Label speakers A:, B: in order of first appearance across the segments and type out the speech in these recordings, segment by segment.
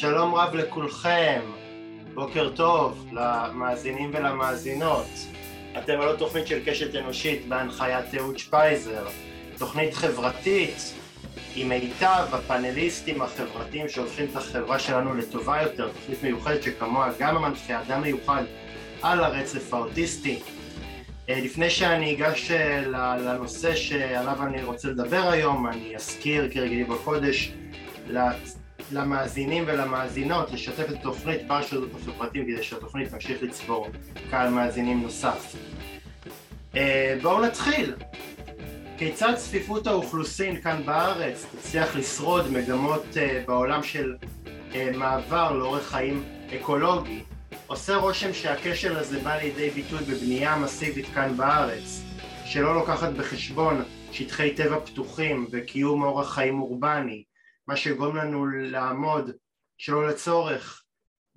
A: שלום רב לכולכם, בוקר טוב למאזינים ולמאזינות. אתם על תוכנית של קשת אנושית בהנחיית אהוד שפייזר, תוכנית חברתית עם מיטב הפאנליסטים החברתיים שהופכים את החברה שלנו לטובה יותר, תוכנית מיוחדת שכמוה גם המנחה אדם מיוחד על הרצף האוטיסטי. אה, לפני שאני אגש אה, לנושא שעליו אני רוצה לדבר היום, אני אזכיר כרגילי בקודש למאזינים ולמאזינות לשתף את התוכנית ברשתות החברתיים כדי שהתוכנית תמשיך לצבור קהל מאזינים נוסף. אה, בואו נתחיל. כיצד צפיפות האוכלוסין כאן בארץ תצליח לשרוד מגמות בעולם של מעבר לאורך חיים אקולוגי? עושה רושם שהכשל הזה בא לידי ביטוי בבנייה מסיבית כאן בארץ, שלא לוקחת בחשבון שטחי טבע פתוחים וקיום אורח חיים אורבני, מה שגורם לנו לעמוד שלא לצורך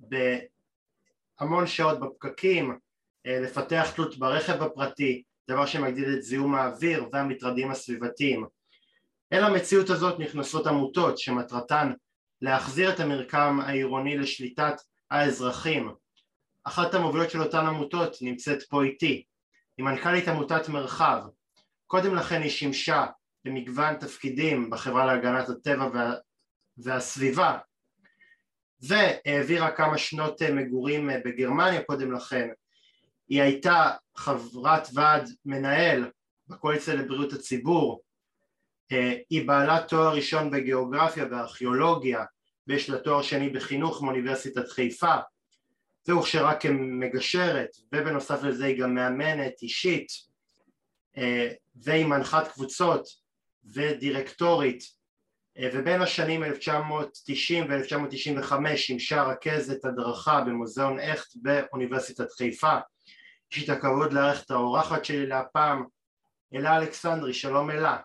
A: בהמון שעות בפקקים, אה, לפתח תלות ברכב הפרטי, דבר שמגדיל את זיהום האוויר והמטרדים הסביבתיים. אל המציאות הזאת נכנסות עמותות שמטרתן להחזיר את המרקם העירוני לשליטת האזרחים אחת המובילות של אותן עמותות נמצאת פה איתי, היא מנכ"לית עמותת מרחב, קודם לכן היא שימשה במגוון תפקידים בחברה להגנת הטבע וה... והסביבה. והעבירה כמה שנות מגורים בגרמניה קודם לכן, היא הייתה חברת ועד מנהל בקואליציה לבריאות הציבור, היא בעלת תואר ראשון בגיאוגרפיה וארכיאולוגיה ויש לה תואר שני בחינוך מאוניברסיטת חיפה. והוכשרה כמגשרת ובנוסף לזה היא גם מאמנת אישית אה, והיא מנחת קבוצות ודירקטורית אה, ובין השנים 1990 ו-1995 שימשה רכזת הדרכה במוזיאון הכט באוניברסיטת חיפה. יש לי את הכבוד לארח את האורחת שלי להפעם אלה אלכסנדרי, שלום אלה.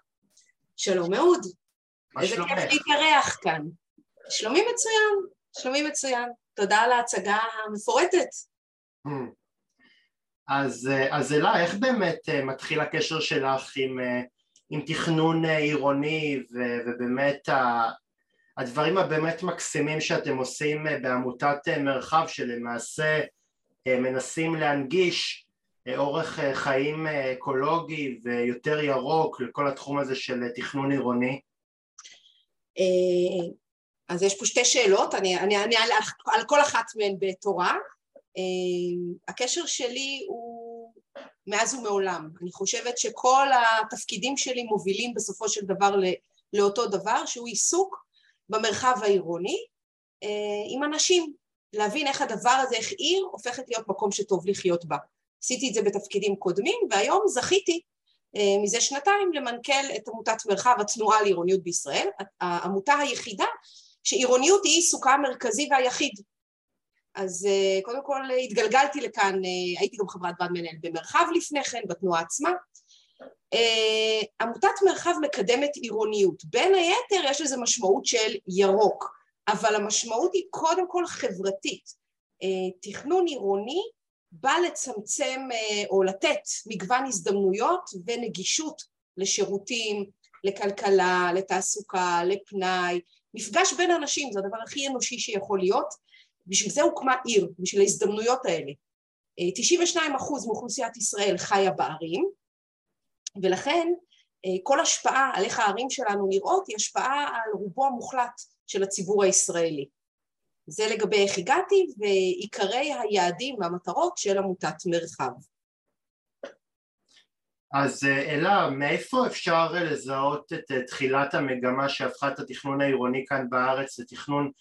B: שלום אהוד, איזה כיף להתארח כאן. שלומי מצוין, שלומי מצוין. תודה על ההצגה המפורטת. Hmm.
A: אז, אה, אז אלה, איך באמת אה, מתחיל הקשר שלך עם, עם תכנון עירוני ו, ובאמת הדברים הבאמת מקסימים שאתם עושים בעמותת מרחב שלמעשה מנסים להנגיש אורך חיים אקולוגי ויותר ירוק לכל התחום הזה של תכנון עירוני?
B: אז יש פה שתי שאלות, אני אענה על, על כל אחת מהן בתורה. אה, הקשר שלי הוא מאז ומעולם. אני חושבת שכל התפקידים שלי מובילים בסופו של דבר לאותו דבר, שהוא עיסוק במרחב העירוני אה, עם אנשים, להבין איך הדבר הזה, איך עיר הופכת להיות מקום שטוב לחיות בה. עשיתי את זה בתפקידים קודמים, והיום זכיתי אה, מזה שנתיים למנכ"ל את עמותת מרחב התנועה לעירוניות בישראל, העמותה היחידה שעירוניות היא עיסוקה המרכזי והיחיד. אז אה, קודם כל התגלגלתי לכאן, אה, הייתי גם חברת ועד מנהל במרחב לפני כן, בתנועה עצמה. אה, עמותת מרחב מקדמת עירוניות. בין היתר יש לזה משמעות של ירוק, אבל המשמעות היא קודם כל חברתית. תכנון עירוני בא לצמצם או לתת מגוון הזדמנויות ונגישות לשירותים, לכלכלה, לתעסוקה, לפנאי, מפגש בין אנשים זה הדבר הכי אנושי שיכול להיות, בשביל זה הוקמה עיר, בשביל ההזדמנויות האלה. 92% אה, מאוכלוסיית ישראל חיה בערים, ולכן אה, כל השפעה על איך הערים שלנו נראות היא השפעה על רובו המוחלט של הציבור הישראלי. זה לגבי איך הגעתי ועיקרי היעדים והמטרות של עמותת מרחב.
A: אז אה, אלה, מאיפה אפשר לזהות את תחילת המגמה שהפכה את התכנון העירוני כאן בארץ לתכנון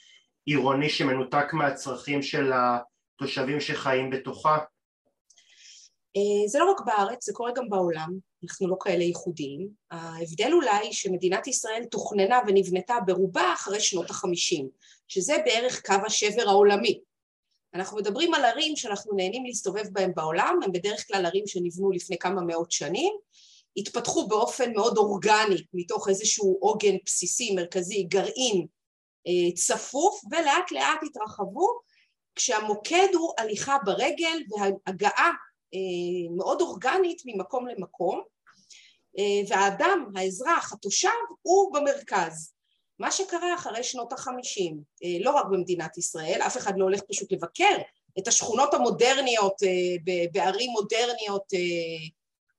A: עירוני שמנותק מהצרכים של התושבים שחיים בתוכה?
B: אה, זה לא רק בארץ, זה קורה גם בעולם, אנחנו לא כאלה ייחודיים. ההבדל אולי שמדינת ישראל תוכננה ונבנתה ברובה אחרי שנות החמישים, שזה בערך קו השבר העולמי. אנחנו מדברים על ערים שאנחנו נהנים להסתובב בהם בעולם, הם בדרך כלל ערים שנבנו לפני כמה מאות שנים, התפתחו באופן מאוד אורגני מתוך איזשהו עוגן בסיסי, מרכזי, גרעין צפוף, ולאט לאט התרחבו, כשהמוקד הוא הליכה ברגל והגעה אה, מאוד אורגנית ממקום למקום, אה, והאדם, האזרח, התושב, הוא במרכז. מה שקרה אחרי שנות החמישים, לא רק במדינת ישראל, אף אחד לא הולך פשוט לבקר את השכונות המודרניות בערים מודרניות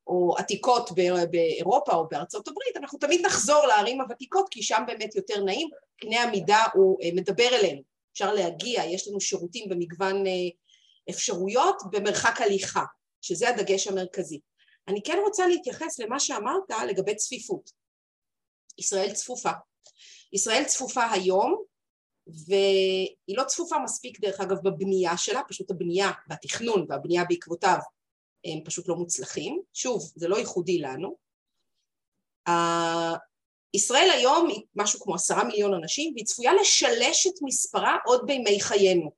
B: או עתיקות באירופה או בארצות הברית, אנחנו תמיד נחזור לערים הוותיקות כי שם באמת יותר נעים, קנה המידה הוא מדבר אלינו, אפשר להגיע, יש לנו שירותים במגוון אפשרויות במרחק הליכה, שזה הדגש המרכזי. אני כן רוצה להתייחס למה שאמרת לגבי צפיפות. ישראל צפופה. ישראל צפופה היום, והיא לא צפופה מספיק דרך אגב בבנייה שלה, פשוט הבנייה והתכנון והבנייה בעקבותיו הם פשוט לא מוצלחים. שוב, זה לא ייחודי לנו. ישראל היום היא משהו כמו עשרה מיליון אנשים, והיא צפויה לשלש את מספרה עוד בימי חיינו.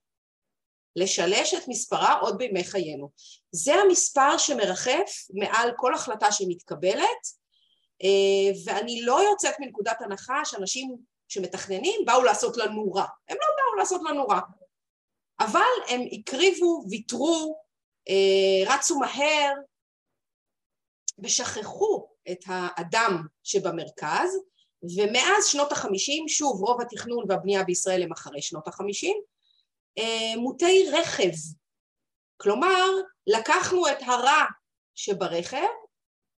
B: לשלש את מספרה עוד בימי חיינו. זה המספר שמרחף מעל כל החלטה שמתקבלת, אה, ואני לא יוצאת מנקודת הנחה שאנשים שמתכננים באו לעשות לנו רע. הם לא באו לעשות לנו רע. אבל הם הקריבו, ויתרו, רצו מהר ושכחו את האדם שבמרכז, ומאז שנות החמישים, שוב רוב התכנון והבנייה בישראל הם אחרי שנות החמישים, אה, מוטי רכב. כלומר, לקחנו את הרע שברכב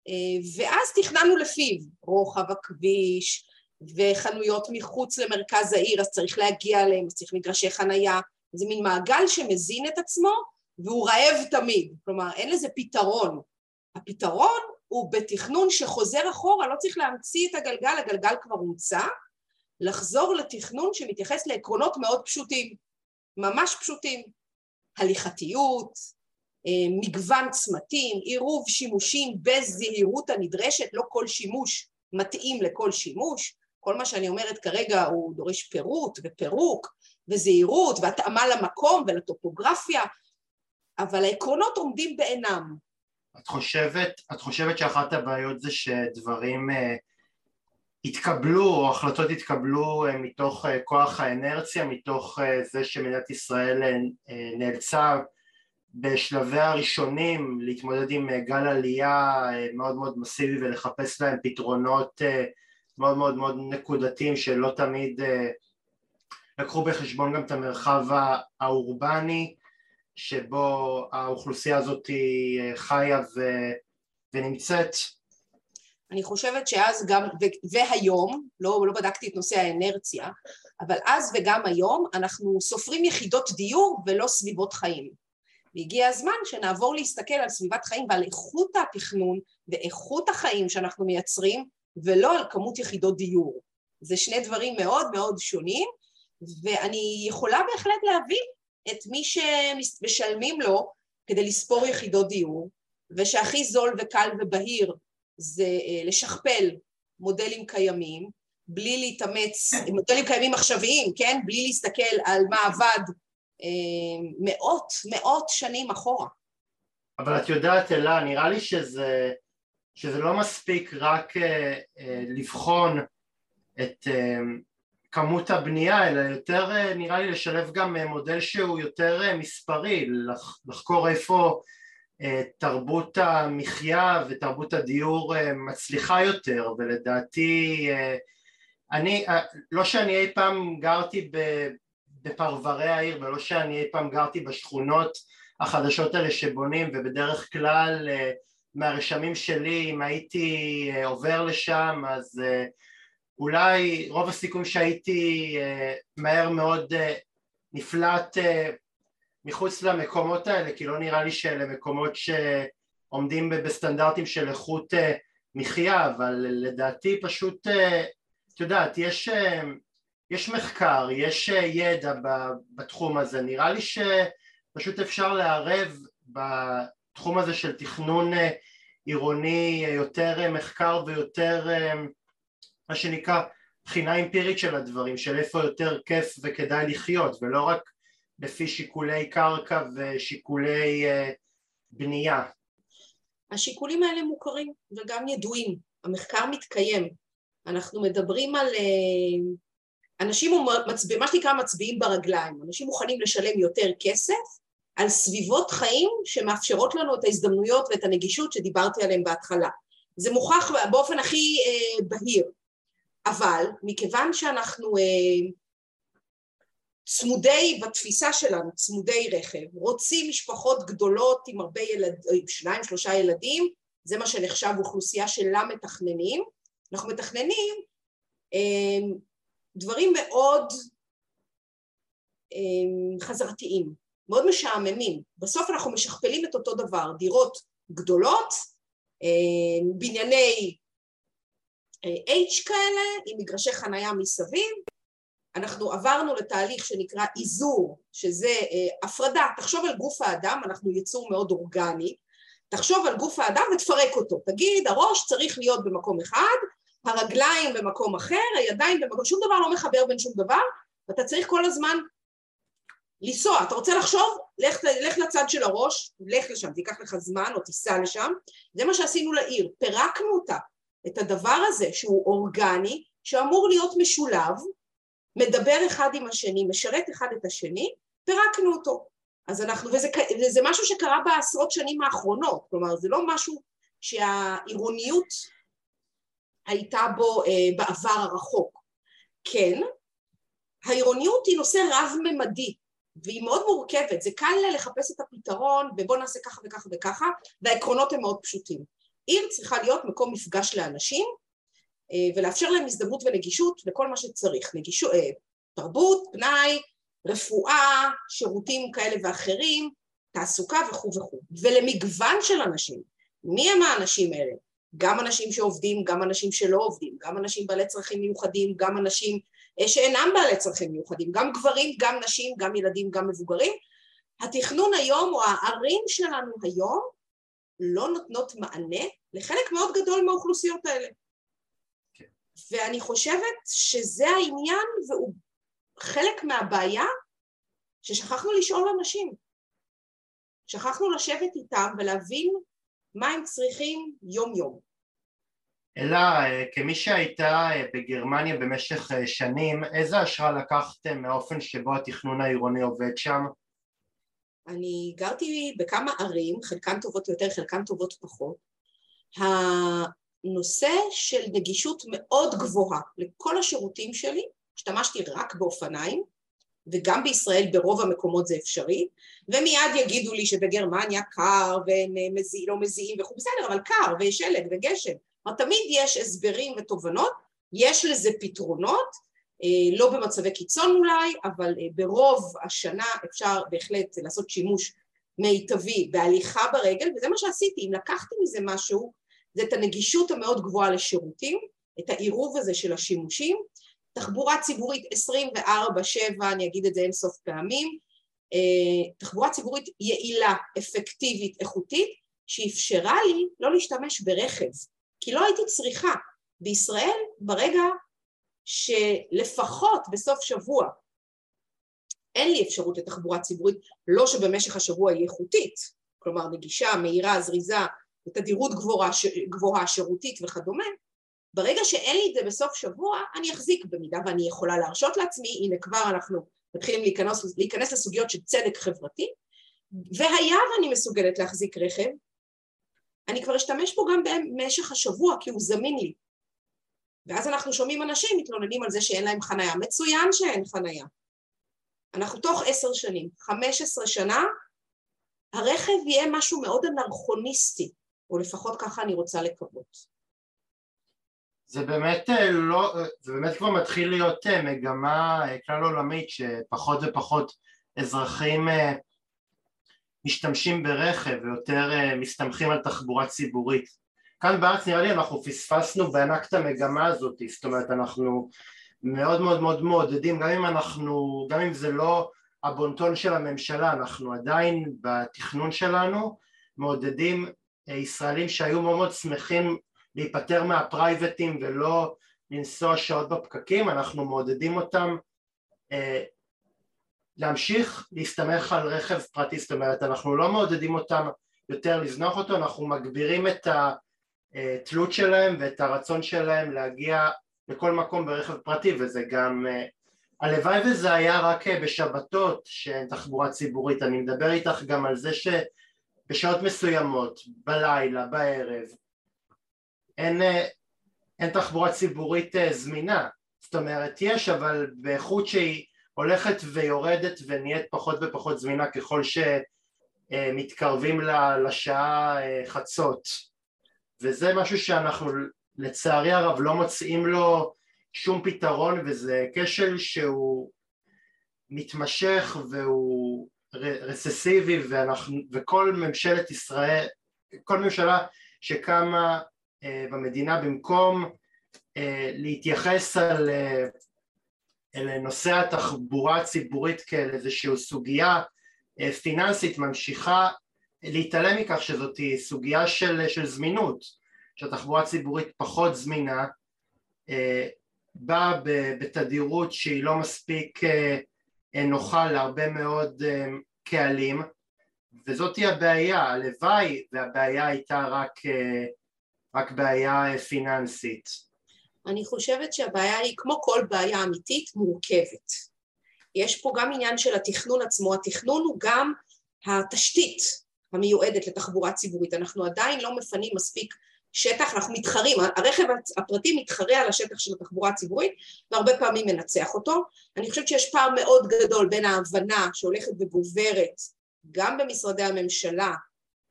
B: אה, ואז תכננו לפיו רוחב הכביש וחנויות מחוץ למרכז העיר, אז צריך להגיע אליהם, אז צריך מגרשי חנייה, זה מין מעגל שמזין את עצמו והוא רעב תמיד, כלומר אין לזה פתרון. הפתרון הוא בתכנון שחוזר אחורה, לא צריך להמציא את הגלגל, הגלגל כבר הומצא, לחזור לתכנון שמתייחס לעקרונות מאוד פשוטים. ממש פשוטים, הליכתיות, אה, מגוון צמתים, עירוב שימושים בזהירות הנדרשת, לא כל שימוש מתאים לכל שימוש, כל מה שאני אומרת כרגע הוא דורש פירוט ופירוק וזהירות והתאמה למקום ולטופוגרפיה, אבל העקרונות עומדים בעינם.
A: את חושבת, את חושבת שאחת הבעיות זה שדברים אה, התקבלו או החלטות התקבלו אה, מתוך אה, כוח האנרציה, מתוך אה, זה שמדינת ישראל נאלצה בשלבי הראשונים להתמודד עם גל עלייה מאוד מאוד מסיבי ולחפש להם פתרונות מאוד מאוד מאוד נקודתיים שלא תמיד לקחו בחשבון גם את המרחב האורבני שבו האוכלוסייה הזאת חיה ונמצאת
B: אני חושבת שאז גם, והיום, לא, לא בדקתי את נושא האנרציה, אבל אז וגם היום אנחנו סופרים יחידות דיור ולא סביבות חיים. והגיע הזמן שנעבור להסתכל על סביבת חיים ועל איכות התכנון ואיכות החיים שאנחנו מייצרים ולא על כמות יחידות דיור. זה שני דברים מאוד מאוד שונים ואני יכולה בהחלט להבין את מי שמשלמים לו כדי לספור יחידות דיור ושהכי זול וקל ובהיר זה אה, לשכפל מודלים קיימים, בלי להתאמץ, מודלים קיימים עכשוויים, כן? בלי להסתכל על מה עבד אה, מאות, מאות שנים אחורה.
A: אבל את יודעת, אלה, נראה לי שזה, שזה לא מספיק רק אה, לבחון את כמות הבנייה, אלא יותר אה, נראה לי לשלב גם אה, מודל שהוא יותר אה, מספרי, לח, לחקור איפה תרבות המחיה ותרבות הדיור מצליחה יותר ולדעתי אני, לא שאני אי פעם גרתי בפרברי העיר ולא שאני אי פעם גרתי בשכונות החדשות האלה שבונים ובדרך כלל מהרשמים שלי אם הייתי עובר לשם אז אולי רוב הסיכויים שהייתי מהר מאוד נפלט מחוץ למקומות האלה, כי לא נראה לי שאלה מקומות שעומדים בסטנדרטים של איכות אה, מחיה, אבל לדעתי פשוט, אה, את יודעת, יש, אה, יש מחקר, יש ידע בתחום הזה, נראה לי שפשוט אפשר לערב בתחום הזה של תכנון עירוני יותר מחקר ויותר מה שנקרא בחינה אמפירית של הדברים, של איפה יותר כיף וכדאי לחיות ולא רק לפי שיקולי קרקע ושיקולי uh, בנייה?
B: השיקולים האלה מוכרים וגם ידועים, המחקר מתקיים. אנחנו מדברים על uh, אנשים, מצביע, מה שנקרא מצביעים ברגליים, אנשים מוכנים לשלם יותר כסף על סביבות חיים שמאפשרות לנו את ההזדמנויות ואת הנגישות שדיברתי עליהן בהתחלה. זה מוכח באופן הכי uh, בהיר. אבל מכיוון שאנחנו אה, צמודי, בתפיסה שלנו, צמודי רכב, רוצים משפחות גדולות עם הרבה ילדים, שניים, שלושה ילדים, זה מה שנחשב אוכלוסייה שלה מתכננים, אנחנו מתכננים אה, דברים מאוד אה, חזרתיים, מאוד משעממים. בסוף אנחנו משכפלים את אותו דבר, דירות גדולות, אה, בנייני H כאלה, עם מגרשי חנייה מסביב, אנחנו עברנו לתהליך שנקרא איזור, שזה הפרדה, תחשוב על גוף האדם, אנחנו יצור מאוד אורגני, תחשוב על גוף האדם ותפרק אותו, תגיד הראש צריך להיות במקום אחד, הרגליים במקום אחר, הידיים במקום, שום דבר לא מחבר בין שום דבר, ואתה צריך כל הזמן לנסוע, אתה רוצה לחשוב? לך, לך לצד של הראש, לך לשם, תיקח לך זמן או תיסע לשם, זה מה שעשינו לעיר, פירקנו אותה, את הדבר הזה שהוא אורגני, שאמור להיות משולב, מדבר אחד עם השני, משרת אחד את השני, פירקנו אותו. אז אנחנו, וזה, וזה משהו שקרה בעשרות שנים האחרונות, כלומר זה לא משהו שהעירוניות הייתה בו אה, בעבר הרחוק. כן, העירוניות היא נושא רב-ממדי, והיא מאוד מורכבת, זה קל לחפש את הפתרון, ובוא נעשה ככה וככה וככה, והעקרונות הם מאוד פשוטים. עיר צריכה להיות מקום מפגש לאנשים, אה, ולאפשר להם הזדמנות ונגישות לכל מה שצריך, נגישות, אה, תרבות, פנאי, רפואה, שירותים כאלה ואחרים, תעסוקה וכו' וכו', ולמגוון של אנשים. מי הם האנשים האלה? גם אנשים שעובדים, גם אנשים שלא עובדים, גם אנשים בעלי צרכים מיוחדים, גם אנשים אה, שאינם בעלי צרכים מיוחדים, גם גברים, גם נשים, גם ילדים, גם מבוגרים. התכנון היום, או הערים שלנו היום, לא נותנות מענה לחלק מאוד גדול מהאוכלוסיות האלה. כן. ואני חושבת שזה העניין, והוא חלק מהבעיה ששכחנו לשאול אנשים. שכחנו לשבת איתם ולהבין מה הם צריכים יום-יום.
A: אלה, כמי שהייתה בגרמניה במשך שנים, איזה השראה לקחתם מהאופן שבו התכנון העירוני עובד שם?
B: אני גרתי בכמה ערים, חלקן טובות יותר, חלקן טובות פחות. הנושא של נגישות מאוד גבוהה לכל השירותים שלי, השתמשתי רק באופניים, וגם בישראל ברוב המקומות זה אפשרי, ומיד יגידו לי שבגרמניה קר והם מזיע, לא מזיעים וכו', בסדר, אבל קר ויש שלג וגשם. כלומר, תמיד יש הסברים ותובנות, יש לזה פתרונות, אה, לא במצבי קיצון אולי, אבל אה, ברוב השנה אפשר בהחלט לעשות שימוש מיטבי בהליכה ברגל, וזה מה שעשיתי, אם לקחתי מזה משהו, זה את הנגישות המאוד גבוהה לשירותים, את העירוב הזה של השימושים, תחבורה ציבורית 24/7, אני אגיד את זה אין סוף פעמים, אה, תחבורה ציבורית יעילה, אפקטיבית, איכותית, שאפשרה לי לא להשתמש ברכב, כי לא הייתי צריכה. בישראל, ברגע שלפחות בסוף שבוע אין לי אפשרות לתחבורה ציבורית, לא שבמשך השבוע היא איכותית, כלומר נגישה, מהירה, זריזה, בתדירות גבוהה, גבוהה, שירותית וכדומה, ברגע שאין לי את זה בסוף שבוע, אני אחזיק במידה ואני יכולה להרשות לעצמי, הנה כבר אנחנו מתחילים להיכנס, להיכנס לסוגיות של צדק חברתי, והיה ואני מסוגלת להחזיק רכב, אני כבר אשתמש בו גם במשך השבוע כי הוא זמין לי. ואז אנחנו שומעים אנשים מתלוננים על זה שאין להם חנייה. מצוין שאין חנייה. אנחנו תוך עשר שנים, חמש עשרה שנה, הרכב יהיה משהו מאוד אנרכוניסטי, או לפחות ככה אני רוצה לקוות.
A: זה באמת אה, לא, זה באמת כבר מתחיל להיות אה, מגמה אה, כלל עולמית שפחות ופחות אזרחים משתמשים ברכב ויותר מסתמכים על תחבורה ציבורית. כאן בארץ נראה לי אנחנו פספסנו בענק את המגמה הזאת, זאת אומרת אנחנו מאוד מאוד מאוד מעודדים, גם אם אנחנו, גם אם זה לא הבונטון של הממשלה, אנחנו עדיין בתכנון שלנו מעודדים ישראלים שהיו מאוד מאוד שמחים להיפטר מהפרייבטים ולא לנסוע שעות בפקקים, אנחנו מעודדים אותם אה, להמשיך להסתמך על רכב פרטי, זאת אומרת אנחנו לא מעודדים אותם יותר לזנוח אותו, אנחנו מגבירים את התלות שלהם ואת הרצון שלהם להגיע לכל מקום ברכב פרטי וזה גם, אה, הלוואי וזה היה רק אה, בשבתות שאין תחבורה ציבורית, אני מדבר איתך גם על זה שבשעות מסוימות, בלילה, בערב, אין, אין תחבורה ציבורית זמינה, זאת אומרת יש אבל באיכות שהיא הולכת ויורדת ונהיית פחות ופחות זמינה ככל שמתקרבים לשעה חצות. וזה משהו שאנחנו לצערי הרב לא מוצאים לו שום פתרון וזה כשל שהוא מתמשך והוא רססיבי ואנחנו, וכל ממשלת ישראל, כל ממשלה שקמה אה, במדינה במקום אה, להתייחס על אה, נושא התחבורה הציבורית כאל איזושהי סוגיה אה, פיננסית ממשיכה להתעלם מכך שזאת סוגיה של, של זמינות, שהתחבורה הציבורית פחות זמינה, אה, באה בתדירות שהיא לא מספיק אה, נוחה להרבה מאוד קהלים וזאתי הבעיה, הלוואי והבעיה הייתה רק, רק בעיה פיננסית.
B: אני חושבת שהבעיה היא כמו כל בעיה אמיתית מורכבת. יש פה גם עניין של התכנון עצמו, התכנון הוא גם התשתית המיועדת לתחבורה ציבורית, אנחנו עדיין לא מפנים מספיק שטח, אנחנו מתחרים, הרכב הפרטי מתחרה על השטח של התחבורה הציבורית והרבה פעמים מנצח אותו. אני חושבת שיש פער מאוד גדול בין ההבנה שהולכת וגוברת גם במשרדי הממשלה,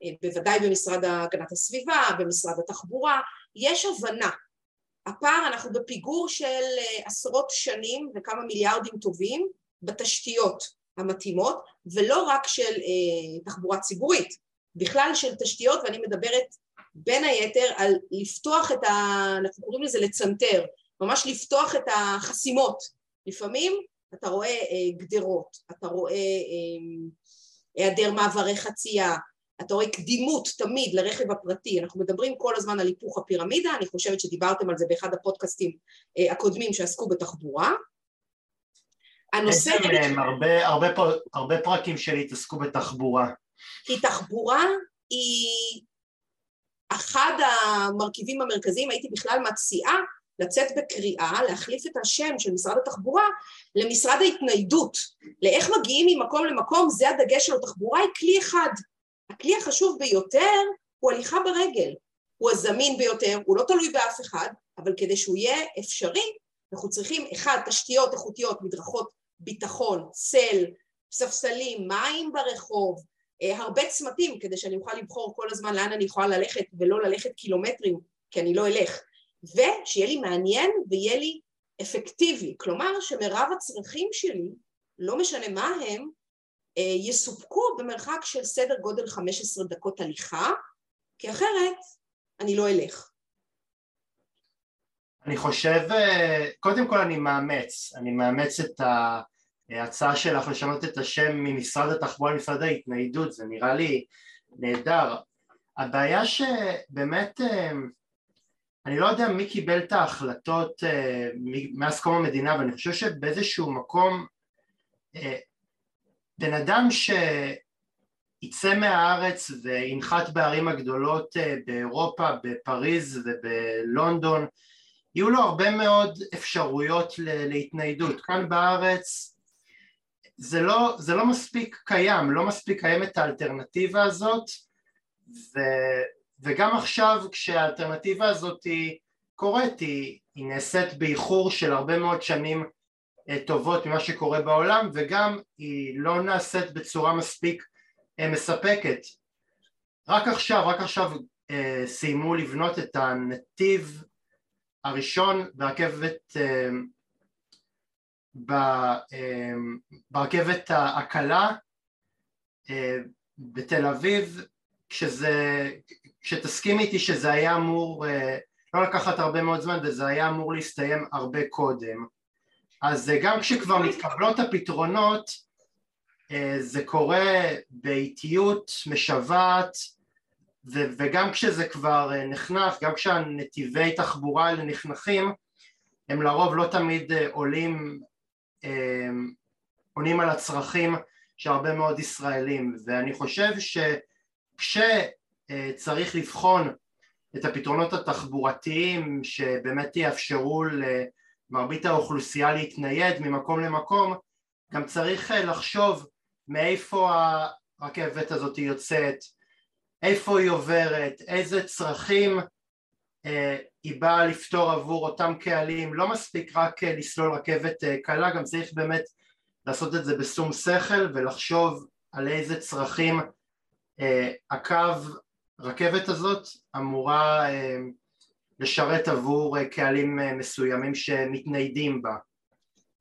B: אה, בוודאי במשרד הגנת הסביבה, במשרד התחבורה, יש הבנה. הפער, אנחנו בפיגור של אה, עשרות שנים וכמה מיליארדים טובים בתשתיות המתאימות, ולא רק של אה, תחבורה ציבורית, בכלל של תשתיות, ואני מדברת בין היתר על לפתוח את ה... אנחנו קוראים לזה לצנתר, ממש לפתוח את החסימות. לפעמים אתה רואה אה, גדרות, אתה רואה אה, היעדר מעברי חצייה, אתה רואה קדימות תמיד לרכב הפרטי, אנחנו מדברים כל הזמן על היפוך הפירמידה, אני חושבת שדיברתם על זה באחד הפודקאסטים אה, הקודמים שעסקו בתחבורה.
A: הנושא... בעצם הרבה, הרבה, הרבה פרקים שלי התעסקו בתחבורה.
B: כי תחבורה היא אחד המרכיבים המרכזיים, הייתי בכלל מציעה לצאת בקריאה, להחליף את השם של משרד התחבורה למשרד ההתניידות, לאיך מגיעים ממקום למקום, זה הדגש של התחבורה, היא כלי אחד. הכלי החשוב ביותר הוא הליכה ברגל, הוא הזמין ביותר, הוא לא תלוי באף אחד, אבל כדי שהוא יהיה אפשרי, אנחנו צריכים, אחד, תשתיות איכותיות, מדרכות ביטחון, צל, ספסלים, מים ברחוב, הרבה צמתים כדי שאני אוכל לבחור כל הזמן לאן אני יכולה ללכת ולא ללכת קילומטרים כי אני לא אלך. ושיהיה לי מעניין ויהיה לי אפקטיבי, כלומר שמרב הצרכים שלי, לא משנה מה הם, אה, יסופקו במרחק של סדר גודל 15 דקות הליכה, כי אחרת אני לא אלך.
A: אני חושב, אה, קודם כל אני מאמץ, אני מאמץ את ההצעה שלך לשנות את השם ממשרד התחבורה למשרד ההתניידות, זה נראה לי נהדר. הבעיה שבאמת, אה, אני לא יודע מי קיבל את ההחלטות מאז קום המדינה, אבל אני חושב שבאיזשהו מקום בן אדם שיצא מהארץ וינחת בערים הגדולות אה, באירופה, בפריז ובלונדון, יהיו לו הרבה מאוד אפשרויות להתניידות. כאן בארץ זה לא, זה לא מספיק קיים, לא מספיק קיימת האלטרנטיבה הזאת ו, וגם עכשיו כשהאלטרנטיבה הזאת היא קורית, היא, היא נעשית באיחור של הרבה מאוד שנים אה, טובות ממה שקורה בעולם וגם היא לא נעשית בצורה מספיק אה, מספקת. רק עכשיו, רק עכשיו אה, סיימו לבנות את הנתיב הראשון ברכבת ברכבת הקלה בתל אביב כשזה, כשתסכים איתי שזה היה אמור לא לקחת הרבה מאוד זמן וזה היה אמור להסתיים הרבה קודם. אז גם כשכבר מתקבלות הפתרונות אה, זה קורה באיטיות משוועת וגם כשזה כבר אה, נחנך, גם כשהנתיבי תחבורה האלה נחנכים הם לרוב לא תמיד אה, עולים, עונים על הצרכים של הרבה מאוד ישראלים ואני חושב שכשצריך לבחון את הפתרונות התחבורתיים שבאמת יאפשרו מרבית האוכלוסייה להתנייד ממקום למקום, גם צריך אה, לחשוב מאיפה הרכבת הזאת יוצאת, איפה היא עוברת, איזה צרכים היא באה לפתור עבור אותם קהלים, לא מספיק רק לסלול רכבת קלה, גם צריך באמת לעשות את זה בשום שכל ולחשוב על איזה צרכים הקו רכבת הזאת אמורה לשרת עבור קהלים מסוימים שמתניידים בה.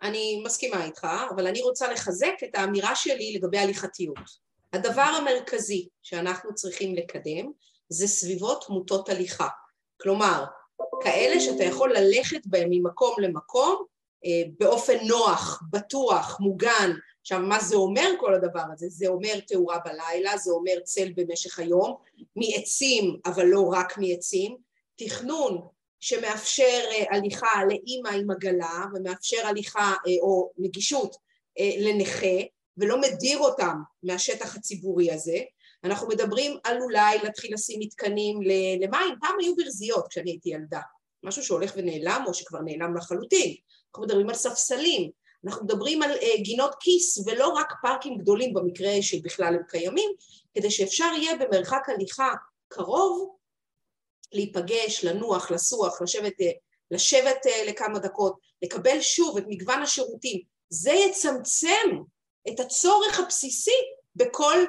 B: אני מסכימה איתך, אבל אני רוצה לחזק את האמירה שלי לגבי הליכתיות. הדבר המרכזי שאנחנו צריכים לקדם זה סביבות מוטות הליכה. כלומר, כאלה שאתה יכול ללכת בהם ממקום למקום אה, באופן נוח, בטוח, מוגן. עכשיו, מה זה אומר כל הדבר הזה? זה אומר תאורה בלילה, זה אומר צל במשך היום, מעצים, אבל לא רק מעצים, תכנון שמאפשר אה, הליכה לאימא עם עגלה ומאפשר הליכה אה, או נגישות לנכה ולא מדיר אותם מהשטח הציבורי הזה. אנחנו מדברים על אולי להתחיל לשים מתקנים למים, פעם היו ברזיות כשאני הייתי ילדה, משהו שהולך ונעלם או שכבר נעלם לחלוטין. אנחנו מדברים על ספסלים, אנחנו מדברים על uh, גינות כיס ולא רק פארקים גדולים במקרה שבכלל הם קיימים, כדי שאפשר יהיה במרחק הליכה קרוב להיפגש, לנוח, לסוח, לשבת, uh, לשבת uh, לכמה דקות, לקבל שוב את מגוון השירותים. זה יצמצם את הצורך הבסיסי בכל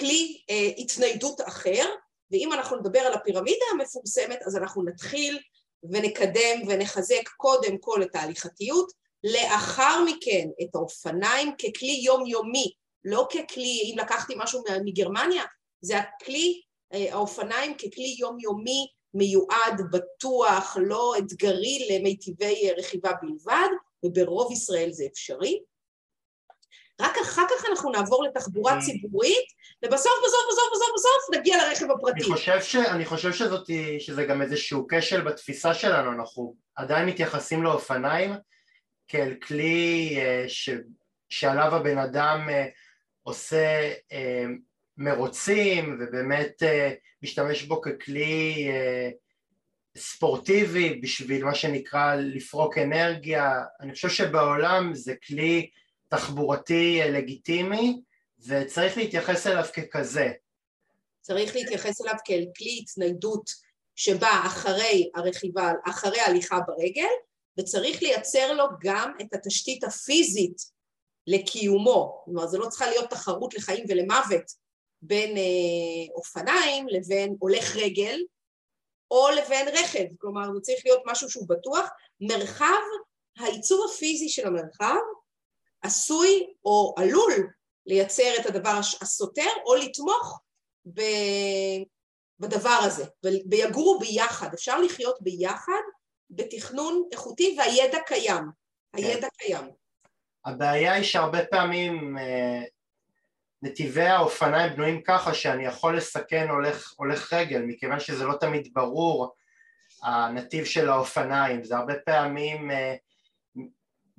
B: כלי uh, התניידות אחר, ואם אנחנו נדבר על הפירמידה המפורסמת, אז אנחנו נתחיל ונקדם ונחזק קודם כל את ההליכתיות, לאחר מכן את האופניים ככלי יומיומי, לא ככלי, אם לקחתי משהו מגרמניה, זה הכלי, אה, האופניים ככלי יומיומי מיועד, בטוח, לא אתגרי למיטיבי רכיבה בלבד, וברוב ישראל זה אפשרי. רק אחר כך אנחנו נעבור לתחבורה ציבורית, ובסוף, בסוף, בסוף, בסוף, בסוף נגיע לרכב הפרטי.
A: אני חושב, ש, אני חושב שזאת, שזה גם איזשהו כשל בתפיסה שלנו, אנחנו עדיין מתייחסים לאופניים כאל כלי אה, ש, שעליו הבן אדם אה, עושה אה, מרוצים ובאמת משתמש בו ככלי ספורטיבי בשביל מה שנקרא לפרוק אנרגיה, אני חושב שבעולם זה כלי תחבורתי לגיטימי וצריך להתייחס אליו ככזה.
B: צריך להתייחס אליו כאל כלי התניידות שבא אחרי הרכיבה, אחרי ההליכה ברגל, וצריך לייצר לו גם את התשתית הפיזית לקיומו. כלומר, זה לא צריכה להיות תחרות לחיים ולמוות בין אה, אופניים לבין הולך רגל, או לבין רכב. כלומר, זה צריך להיות משהו שהוא בטוח. מרחב, העיצוב הפיזי של המרחב עשוי או עלול לייצר את הדבר הסותר או לתמוך ב, בדבר הזה, ויגורו ביחד, אפשר לחיות ביחד בתכנון איכותי והידע קיים, הידע כן. קיים.
A: הבעיה היא שהרבה פעמים אה, נתיבי האופניים בנויים ככה שאני יכול לסכן הולך, הולך רגל, מכיוון שזה לא תמיד ברור הנתיב של האופניים, זה הרבה פעמים אה,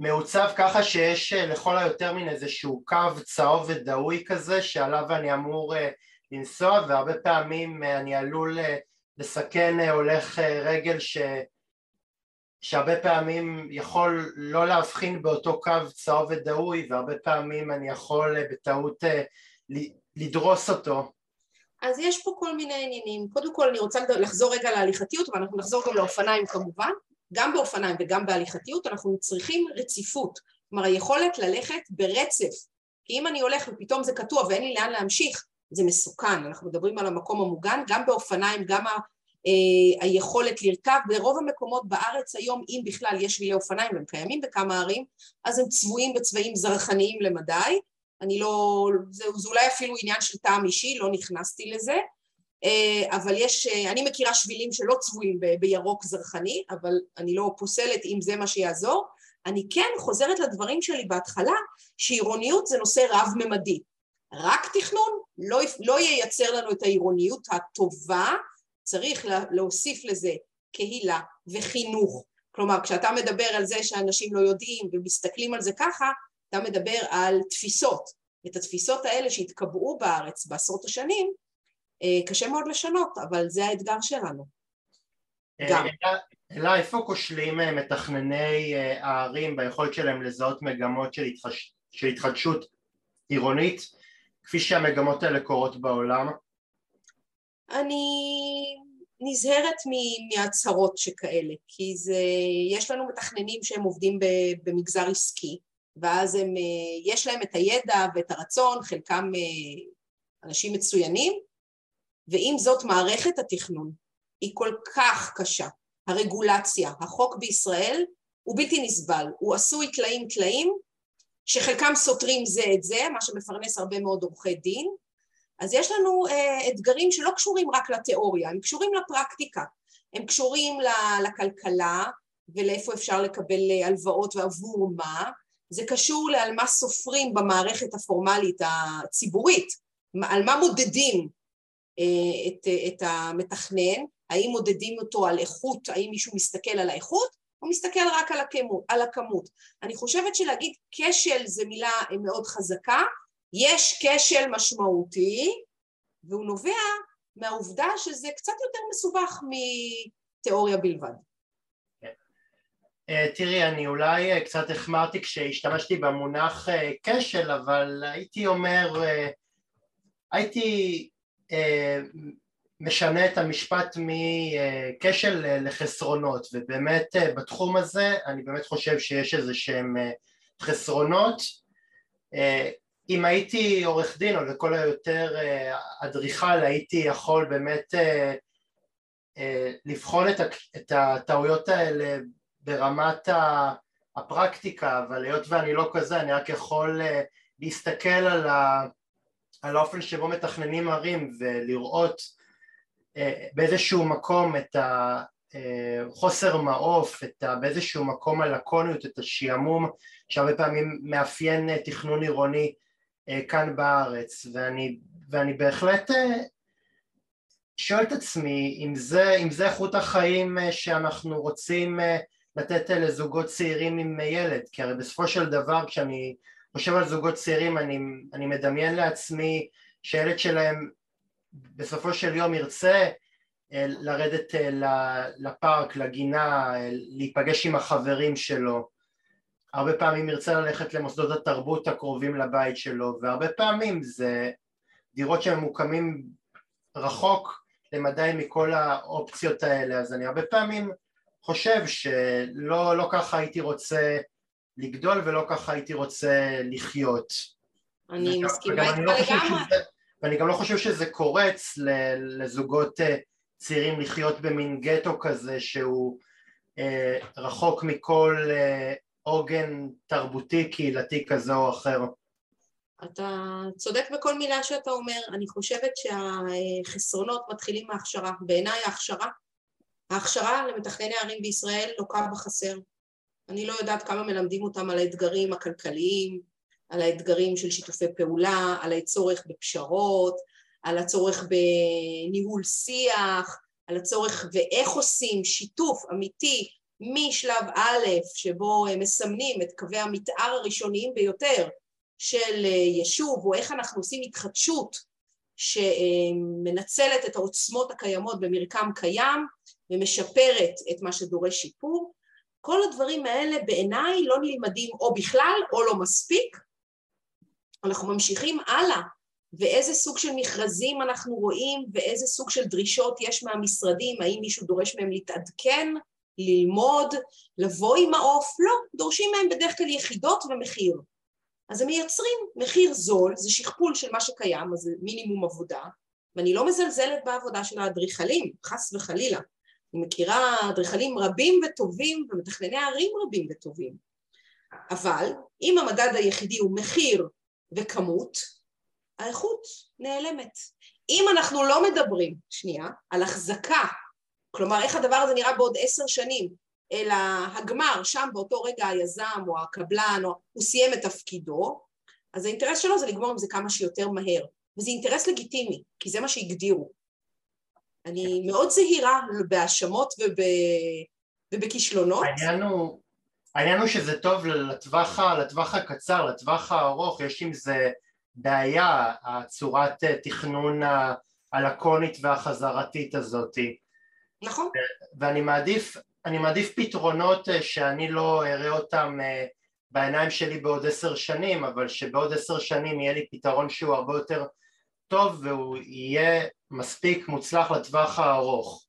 A: מעוצב ככה שיש אה, לכל היותר מין איזשהו קו צהוב ודהוי כזה שעליו אני אמור אה, לנסוע והרבה פעמים אה, אני עלול לסכן הולך רגל ש... שהרבה פעמים יכול לא להבחין באותו קו צהוב ודהוי והרבה פעמים אני יכול בטעות לדרוס אותו
B: אז יש פה כל מיני עניינים. קודם כל אני רוצה לחזור רגע להליכתיות ואנחנו נחזור גם לאופניים כמובן. גם באופניים וגם בהליכתיות אנחנו צריכים רציפות, כלומר היכולת ללכת ברצף, כי אם אני הולך ופתאום זה קטוע ואין לי לאן להמשיך, זה מסוכן, אנחנו מדברים על המקום המוגן, גם באופניים, גם ה, אה, היכולת לרכב, ברוב המקומות בארץ היום, אם בכלל יש שבילי אופניים, והם קיימים בכמה ערים, אז הם צבועים בצבעים זרחניים למדי, אני לא, זה, זה אולי אפילו עניין של טעם אישי, לא נכנסתי לזה, אבל יש, אה, אני מכירה שבילים שלא צבועים בירוק זרחני, אבל אני לא פוסלת אם זה מה שיעזור. אני כן חוזרת לדברים שלי בהתחלה, שעירוניות זה נושא רב-ממדי. רק תכנון לא, לא ייצר לנו את העירוניות הטובה, צריך להוסיף לזה קהילה וחינוך. כלומר, כשאתה מדבר על זה שאנשים לא יודעים ומסתכלים על זה ככה, אתה מדבר על תפיסות. את התפיסות האלה שהתקבעו בארץ בעשרות השנים, אה, קשה מאוד לשנות, אבל זה האתגר שלנו.
A: אה, גם. אלא איפה כושלים אה, מתכנני הערים ביכולת שלהם לזהות מגמות של, התחש... של התחדשות עירונית, כפי שהמגמות האלה קורות בעולם?
B: אני נזהרת מהצהרות שכאלה, כי זה, יש לנו מתכננים שהם עובדים במגזר עסקי, ואז הם, יש להם את הידע ואת הרצון, חלקם אנשים מצוינים, ועם זאת מערכת התכנון היא כל כך קשה. הרגולציה, החוק בישראל הוא בלתי נסבל, הוא עשוי טלאים טלאים שחלקם סותרים זה את זה, מה שמפרנס הרבה מאוד עורכי דין, אז יש לנו אה, אתגרים שלא קשורים רק לתיאוריה, הם קשורים לפרקטיקה, הם קשורים לכלכלה ולאיפה אפשר לקבל אה, הלוואות ועבור מה, זה קשור לעל מה סופרים במערכת הפורמלית הציבורית, על מה מודדים את, את המתכנן, האם מודדים אותו על איכות, האם מישהו מסתכל על האיכות, או מסתכל רק על הכמות. על הכמות. אני חושבת שלהגיד כשל זה מילה מאוד חזקה, יש כשל משמעותי, והוא נובע מהעובדה שזה קצת יותר מסובך מתיאוריה בלבד.
A: אה, תראי, אני אולי אה, קצת החמרתי כשהשתמשתי במונח כשל, אבל הייתי אומר, הייתי משנה את המשפט מכשל לחסרונות ובאמת אה, בתחום הזה אני באמת חושב שיש איזה שהם אה, חסרונות. אה, אם הייתי עורך דין או לכל היותר אדריכל הייתי יכול באמת לבחון את הטעויות האלה ברמת הפרקטיקה אבל היות ואני לא כזה אני רק יכול להסתכל על, ה, על האופן שבו מתכננים ערים ולראות אה, באיזשהו מקום את החוסר אה, מעוף, את ה, באיזשהו מקום הלקוניות, את השעמום שהרבה פעמים מאפיין אה, תכנון עירוני כאן בארץ. ואני, ואני בהחלט שואל את עצמי אם זה, אם זה איכות החיים שאנחנו רוצים לתת לזוגות צעירים עם ילד? כי הרי בסופו של דבר כשאני חושב על זוגות צעירים אני, אני מדמיין לעצמי שהילד שלהם בסופו של יום ירצה אה, לרדת אה, לפארק, לגינה, אה, להיפגש עם החברים שלו, הרבה פעמים ירצה ללכת למוסדות התרבות הקרובים לבית שלו, והרבה פעמים זה דירות שממוקמים רחוק למדי מכל האופציות האלה, אז אני הרבה פעמים חושב שלא לא ככה הייתי רוצה לגדול ולא ככה הייתי רוצה לחיות.
B: אני מסכימה איתך לא לגמרי.
A: ואני גם לא חושב שזה קורץ לזוגות אה, צעירים לחיות במין גטו כזה שהוא אה, רחוק מכל אה, עוגן תרבותי קהילתי כזה או אחר.
B: אתה צודק בכל מילה שאתה אומר, אני חושבת שהחסרונות מתחילים מההכשרה, בעיניי ההכשרה, ההכשרה למתכנני ערים בישראל לוקה בחסר. אני לא יודעת כמה מלמדים אותם על האתגרים הכלכליים, על האתגרים של שיתופי פעולה, על הצורך בפשרות, על הצורך בניהול שיח, על הצורך ואיך עושים שיתוף אמיתי משלב א', שבו מסמנים את קווי המתאר הראשוניים ביותר של יישוב, או איך אנחנו עושים התחדשות שמנצלת את העוצמות הקיימות במרקם קיים ומשפרת את מה שדורש שיפור. כל הדברים האלה בעיניי לא נלמדים או בכלל או לא מספיק, אנחנו ממשיכים הלאה, ואיזה סוג של מכרזים אנחנו רואים, ואיזה סוג של דרישות יש מהמשרדים, האם מישהו דורש מהם להתעדכן, ללמוד, לבוא עם העוף? לא, דורשים מהם בדרך כלל יחידות ומחיר. אז הם מייצרים מחיר זול, זה שכפול של מה שקיים, אז זה מינימום עבודה, ואני לא מזלזלת בעבודה של האדריכלים, חס וחלילה. אני מכירה אדריכלים רבים וטובים ומתכנני ערים רבים וטובים. אבל אם המדד היחידי הוא מחיר וכמות, האיכות נעלמת. אם אנחנו לא מדברים, שנייה, על החזקה, כלומר איך הדבר הזה נראה בעוד עשר שנים, אלא הגמר, שם באותו רגע היזם או הקבלן, או, הוא סיים את תפקידו, אז האינטרס שלו זה לגמור עם זה כמה שיותר מהר. וזה אינטרס לגיטימי, כי זה מה שהגדירו. אני מאוד זהירה בהאשמות וב... ובכישלונות.
A: העניין הוא, העניין הוא שזה טוב לטווח, לטווח הקצר, לטווח הארוך, יש עם זה בעיה, הצורת אה, תכנון הלקונית והחזרתית הזאת.
B: נכון.
A: ואני מעדיף, אני מעדיף פתרונות אה, שאני לא אראה אותם אה, בעיניים שלי בעוד עשר שנים, אבל שבעוד עשר שנים יהיה לי פתרון שהוא הרבה יותר טוב והוא יהיה מספיק מוצלח לטווח הארוך.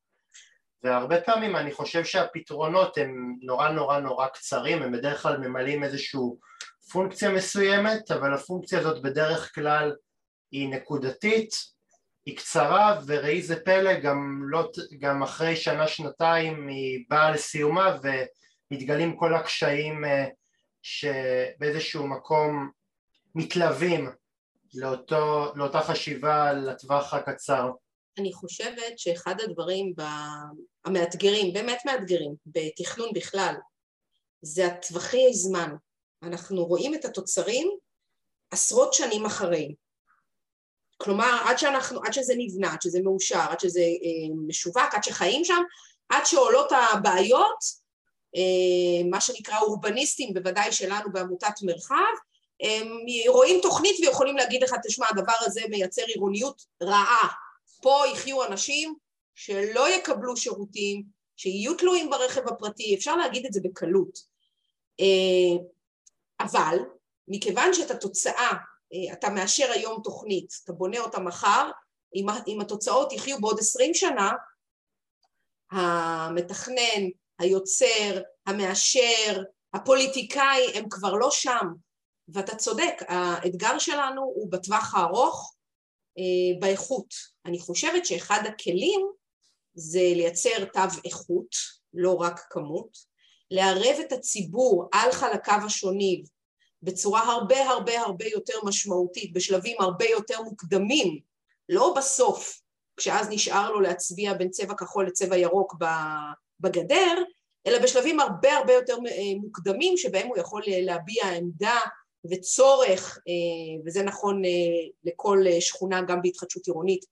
A: והרבה פעמים אני חושב שהפתרונות הם נורא נורא נורא קצרים, הם בדרך כלל ממלאים איזושהי פונקציה מסוימת, אבל הפונקציה הזאת בדרך כלל היא נקודתית, היא קצרה, וראי זה פלא, גם, לא, גם אחרי שנה-שנתיים היא באה לסיומה ומתגלים כל הקשיים אה, שבאיזשהו מקום מתלווים לאותו, לאותה חשיבה לטווח הקצר.
B: אני חושבת שאחד הדברים המאתגרים, באמת מאתגרים, בתכנון בכלל, זה הטווחי זמן. אנחנו רואים את התוצרים עשרות שנים אחרי. כלומר, עד, שאנחנו, עד שזה נבנה, עד שזה מאושר, עד שזה אה, משווק, עד שחיים שם, עד שעולות הבעיות, אה, מה שנקרא אורבניסטים, בוודאי שלנו בעמותת מרחב, רואים תוכנית ויכולים להגיד לך, תשמע, הדבר הזה מייצר עירוניות רעה. פה יחיו אנשים שלא יקבלו שירותים, שיהיו תלויים ברכב הפרטי, אפשר להגיד את זה בקלות. אה, אבל מכיוון שאת התוצאה, אה, אתה מאשר היום תוכנית, אתה בונה אותה מחר, אם התוצאות יחיו בעוד עשרים שנה, המתכנן, היוצר, המאשר, הפוליטיקאי, הם כבר לא שם. ואתה צודק, האתגר שלנו הוא בטווח הארוך אה, באיכות. אני חושבת שאחד הכלים זה לייצר תו איכות, לא רק כמות, לערב את הציבור על חלקיו השונים בצורה הרבה הרבה הרבה יותר משמעותית, בשלבים הרבה יותר מוקדמים, לא בסוף, כשאז נשאר לו להצביע בין צבע כחול לצבע ירוק בגדר, אלא בשלבים הרבה הרבה יותר אה, מוקדמים שבהם הוא יכול להביע עמדה וצורך, אה, וזה נכון אה, לכל שכונה גם בהתחדשות עירונית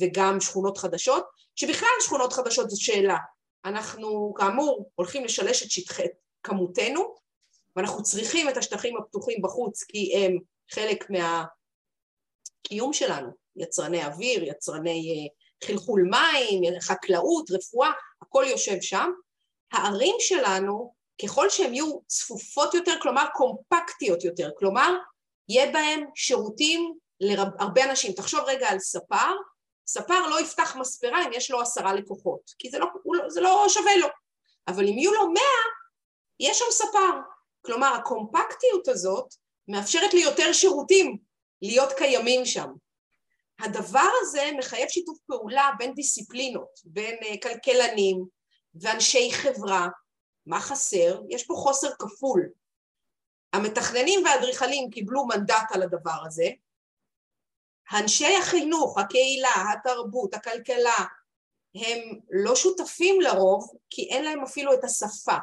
B: וגם שכונות חדשות, שבכלל שכונות חדשות זו שאלה. אנחנו כאמור הולכים לשלש את שטחי כמותנו, ואנחנו צריכים את השטחים הפתוחים בחוץ כי הם חלק מהקיום שלנו, יצרני אוויר, יצרני חלחול מים, חקלאות, רפואה, הכל יושב שם. הערים שלנו ככל שהן יהיו צפופות יותר, כלומר קומפקטיות יותר, כלומר יהיה בהן שירותים להרבה אנשים. תחשוב רגע על ספר, ספר לא יפתח מספרה אם יש לו עשרה לקוחות, כי זה לא, לא, זה לא שווה לו, אבל אם יהיו לו מאה, יש שם ספר. כלומר הקומפקטיות הזאת מאפשרת לי יותר שירותים להיות קיימים שם. הדבר הזה מחייב שיתוף פעולה בין דיסציפלינות, בין אה, כלכלנים ואנשי חברה מה חסר? יש פה חוסר כפול. המתכננים והאדריכלים קיבלו מנדט על הדבר הזה, אנשי החינוך, הקהילה, התרבות, הכלכלה, הם לא שותפים לרוב כי אין להם אפילו את השפה.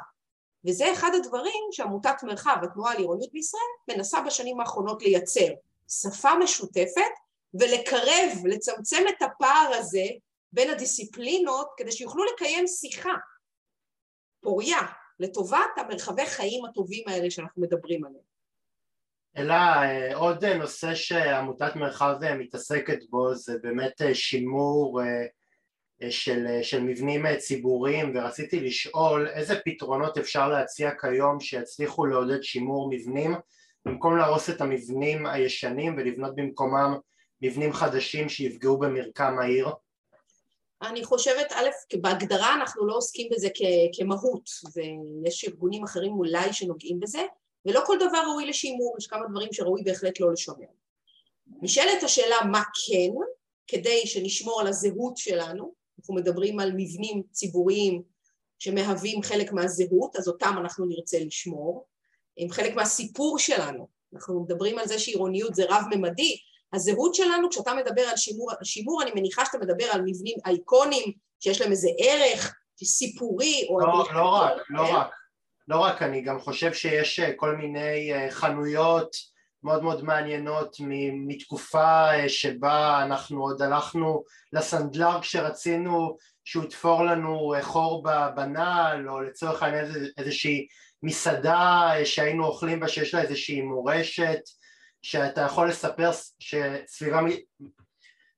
B: וזה אחד הדברים שעמותת מרחב, התנועה לעירוניות בישראל, מנסה בשנים האחרונות לייצר. שפה משותפת ולקרב, לצמצם את הפער הזה בין הדיסציפלינות כדי שיוכלו לקיים שיחה. פוריה לטובת המרחבי חיים הטובים האלה שאנחנו מדברים עליהם.
A: אלא אה, עוד נושא שעמותת מרחב אה, מתעסקת בו זה באמת אה, שימור של, של מבנים ציבוריים ורציתי לשאול איזה פתרונות אפשר להציע כיום שיצליחו לעודד שימור מבנים במקום להרוס את המבנים הישנים ולבנות במקומם מבנים חדשים שיפגעו במרקם העיר?
B: אני חושבת, א', בהגדרה אנחנו לא עוסקים בזה כמהות, ויש ארגונים אחרים אולי שנוגעים בזה, ולא כל דבר ראוי לשימור, יש כמה דברים שראוי בהחלט לא לשומר. נשאלת השאלה מה כן, כדי שנשמור על הזהות שלנו, אנחנו מדברים על מבנים ציבוריים שמהווים חלק מהזהות, אז אותם אנחנו נרצה לשמור, הם חלק מהסיפור שלנו, אנחנו מדברים על זה שעירוניות זה רב-ממדי, הזהות שלנו, כשאתה מדבר על שימור, שימור אני מניחה שאתה מדבר על מבנים אייקונים, שיש להם איזה ערך סיפורי או...
A: לא, לא רק, לא כן? רק. לא רק, אני גם חושב שיש אה, כל מיני אה, חנויות מאוד מאוד מעניינות מתקופה אה, שבה אנחנו עוד הלכנו לסנדלר כשרצינו שהוא יתפור לנו חור בנעל או לצורך העניין איזושהי מסעדה שהיינו אוכלים בה שיש לה איזושהי מורשת שאתה יכול לספר שסביבה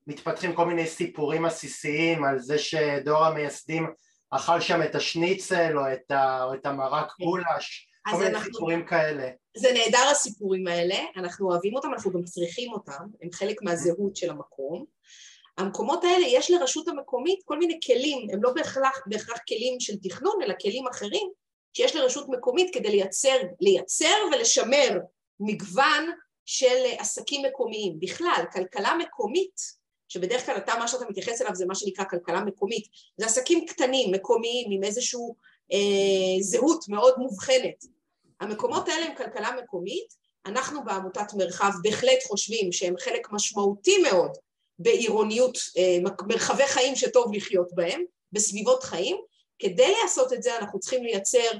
A: מתפתחים כל מיני סיפורים עסיסיים על זה שדור המייסדים אכל שם את השניצל או את, ה, או את המרק כן. גולש, כל מיני אנחנו, סיפורים כאלה.
B: זה נהדר הסיפורים האלה, אנחנו אוהבים אותם, אנחנו גם צריכים אותם, הם חלק מהזהות של המקום, המקומות האלה יש לרשות המקומית כל מיני כלים, הם לא בהכרח, בהכרח כלים של תכנון, אלא כלים אחרים שיש לרשות מקומית כדי לייצר, לייצר ולשמר מגוון של עסקים מקומיים. בכלל, כלכלה מקומית, שבדרך כלל אתה, מה שאתה מתייחס אליו זה מה שנקרא כלכלה מקומית, זה עסקים קטנים, מקומיים, עם איזושהי אה, זהות מאוד מובחנת. המקומות האלה הם כלכלה מקומית, אנחנו בעמותת מרחב בהחלט חושבים שהם חלק משמעותי מאוד בעירוניות, אה, מרחבי חיים שטוב לחיות בהם, בסביבות חיים. כדי לעשות את זה אנחנו צריכים לייצר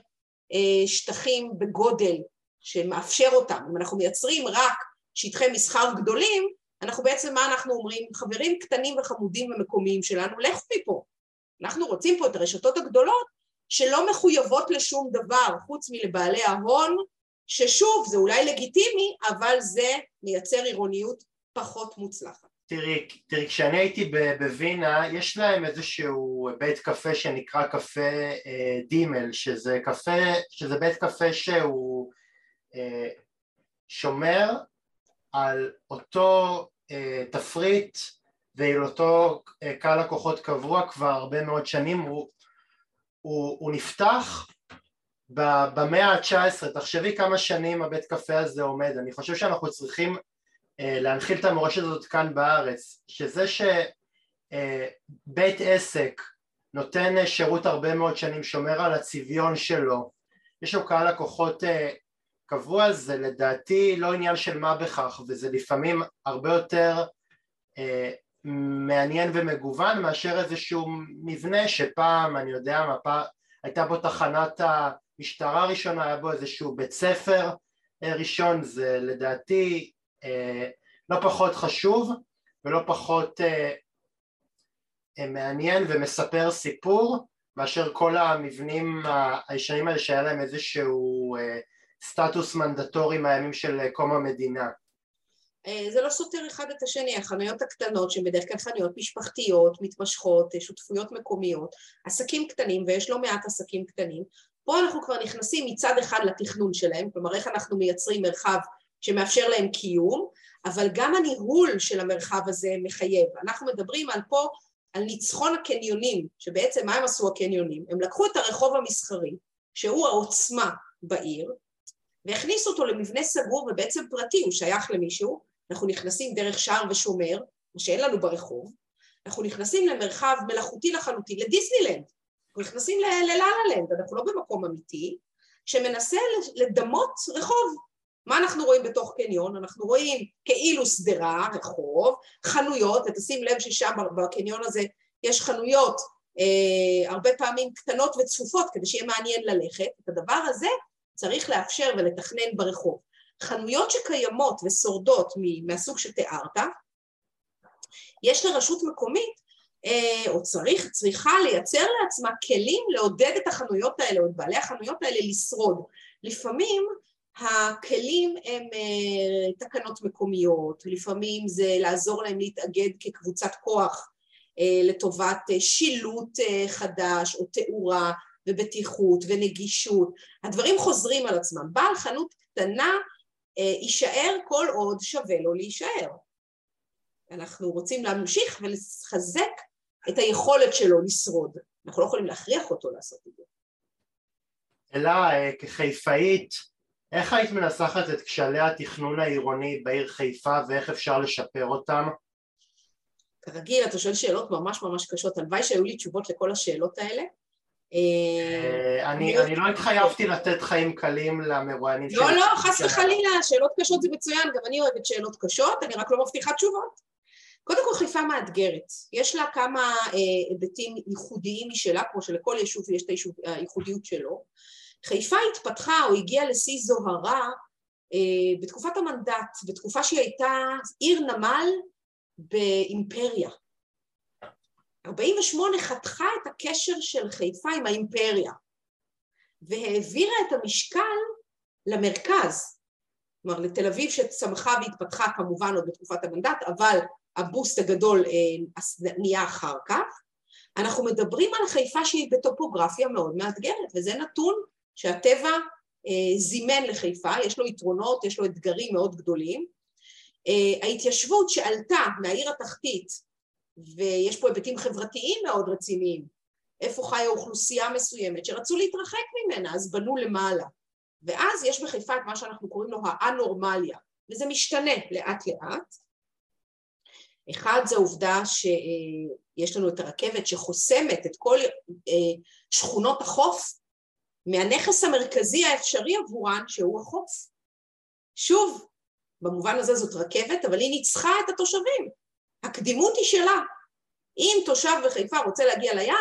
B: אה, שטחים בגודל שמאפשר אותם. אם אנחנו מייצרים רק שטחי מסחר גדולים, אנחנו בעצם, מה אנחנו אומרים? חברים קטנים וחמודים ומקומיים שלנו, לכו מפה. אנחנו רוצים פה את הרשתות הגדולות שלא מחויבות לשום דבר חוץ מלבעלי ההון, ששוב, זה אולי לגיטימי, אבל זה מייצר עירוניות פחות מוצלחת.
A: תראי, תראי, כשאני הייתי בווינה, יש להם איזשהו בית קפה שנקרא קפה אה, דימל, שזה קפה, שזה בית קפה שהוא שומר על אותו אה, תפריט ועל אותו אה, קהל לקוחות קבוע כבר הרבה מאוד שנים, הוא, הוא, הוא נפתח במאה ה-19, תחשבי כמה שנים הבית קפה הזה עומד, אני חושב שאנחנו צריכים אה, להנחיל את המורשת הזאת כאן בארץ, שזה שבית עסק נותן שירות הרבה מאוד שנים, שומר על הצביון שלו, יש לו קהל לקוחות קבוע, זה לדעתי לא עניין של מה בכך, וזה לפעמים הרבה יותר אה, מעניין ומגוון מאשר איזשהו מבנה שפעם, אני יודע מה, פעם, הייתה בו תחנת המשטרה הראשונה, היה בו איזשהו בית ספר אה, ראשון, זה לדעתי אה, לא פחות חשוב ולא פחות אה, אה, מעניין ומספר סיפור מאשר כל המבנים הישנים האלה שהיה להם איזשהו אה, סטטוס מנדטורי מהימים של קום המדינה.
B: אה, זה לא סותר אחד את השני, החנויות הקטנות שהן בדרך כלל חנויות משפחתיות, מתמשכות, שותפויות מקומיות, עסקים קטנים ויש לא מעט עסקים קטנים, פה אנחנו כבר נכנסים מצד אחד לתכנון שלהם, כלומר איך אנחנו מייצרים מרחב שמאפשר להם קיום, אבל גם הניהול של המרחב הזה מחייב. אנחנו מדברים על פה, על ניצחון הקניונים, שבעצם מה הם עשו הקניונים? הם לקחו את הרחוב המסחרי, שהוא העוצמה בעיר, והכניסו אותו למבנה סגור ובעצם פרטי, הוא שייך למישהו, אנחנו נכנסים דרך שער ושומר, מה שאין לנו ברחוב, אנחנו נכנסים למרחב מלאכותי לחלוטין, לדיסנילנד, אנחנו נכנסים ללה-לה-לנד, אנחנו לא במקום אמיתי, שמנסה לדמות רחוב. מה אנחנו רואים בתוך קניון? אנחנו רואים כאילו שדרה, רחוב, חנויות, ותשים לב ששם בקניון הזה יש חנויות אה, הרבה פעמים קטנות וצפופות כדי שיהיה מעניין ללכת, את הדבר הזה צריך לאפשר ולתכנן ברחוב. חנויות שקיימות ושורדות מהסוג שתיארת, יש לרשות מקומית אה, או צריך, צריכה לייצר לעצמה כלים לעודד את החנויות האלה או את בעלי החנויות האלה לשרוד. לפעמים הכלים הם אה, תקנות מקומיות, לפעמים זה לעזור להם להתאגד כקבוצת כוח אה, לטובת שילוט חדש או תאורה ובטיחות ונגישות, הדברים חוזרים על עצמם. בעל חנות קטנה אה, יישאר כל עוד שווה לו להישאר. אנחנו רוצים להמשיך ולחזק את היכולת שלו לשרוד. אנחנו לא יכולים להכריח אותו לעשות את זה.
A: אלה, אה, כחיפאית, איך היית מנסחת את כשלי התכנון העירוני בעיר חיפה ואיך אפשר לשפר אותם?
B: כרגיל, אתה שואל שאלות ממש ממש קשות. הלוואי שהיו לי תשובות לכל השאלות האלה.
A: אה, אני לא התחייבתי לתת חיים קלים למרואיינים
B: לא, לא, חס וחלילה, שאלות קשות זה מצוין, גם אני אוהבת שאלות קשות, אני רק לא מבטיחה תשובות. קודם כל חיפה מאתגרת, יש לה כמה אה, היבטים ייחודיים משלה, כמו שלכל יישוב יש את הייחודיות שלו. חיפה התפתחה או הגיעה לשיא זוהרה אה, בתקופת המנדט, בתקופה שהיא הייתה עיר נמל באימפריה. 48 חתכה את הקשר של חיפה עם האימפריה והעבירה את המשקל למרכז, כלומר לתל אביב שצמחה והתפתחה כמובן עוד בתקופת המנדט, אבל הבוסט הגדול אה, נהיה אחר כך. אנחנו מדברים על חיפה שהיא בטופוגרפיה מאוד מאתגרת, וזה נתון שהטבע אה, זימן לחיפה, יש לו יתרונות, יש לו אתגרים מאוד גדולים. אה, ההתיישבות שעלתה מהעיר התחתית ויש פה היבטים חברתיים מאוד רציניים. איפה חיה אוכלוסייה מסוימת שרצו להתרחק ממנה, אז בנו למעלה. ואז יש בחיפה את מה שאנחנו קוראים לו האנורמליה, וזה משתנה לאט לאט. אחד זה העובדה שיש לנו את הרכבת שחוסמת את כל אה, שכונות החוף מהנכס המרכזי האפשרי עבורן שהוא החוף. שוב, במובן הזה זאת רכבת, אבל היא ניצחה את התושבים. הקדימות היא שלה. אם תושב בחיפה רוצה להגיע לים,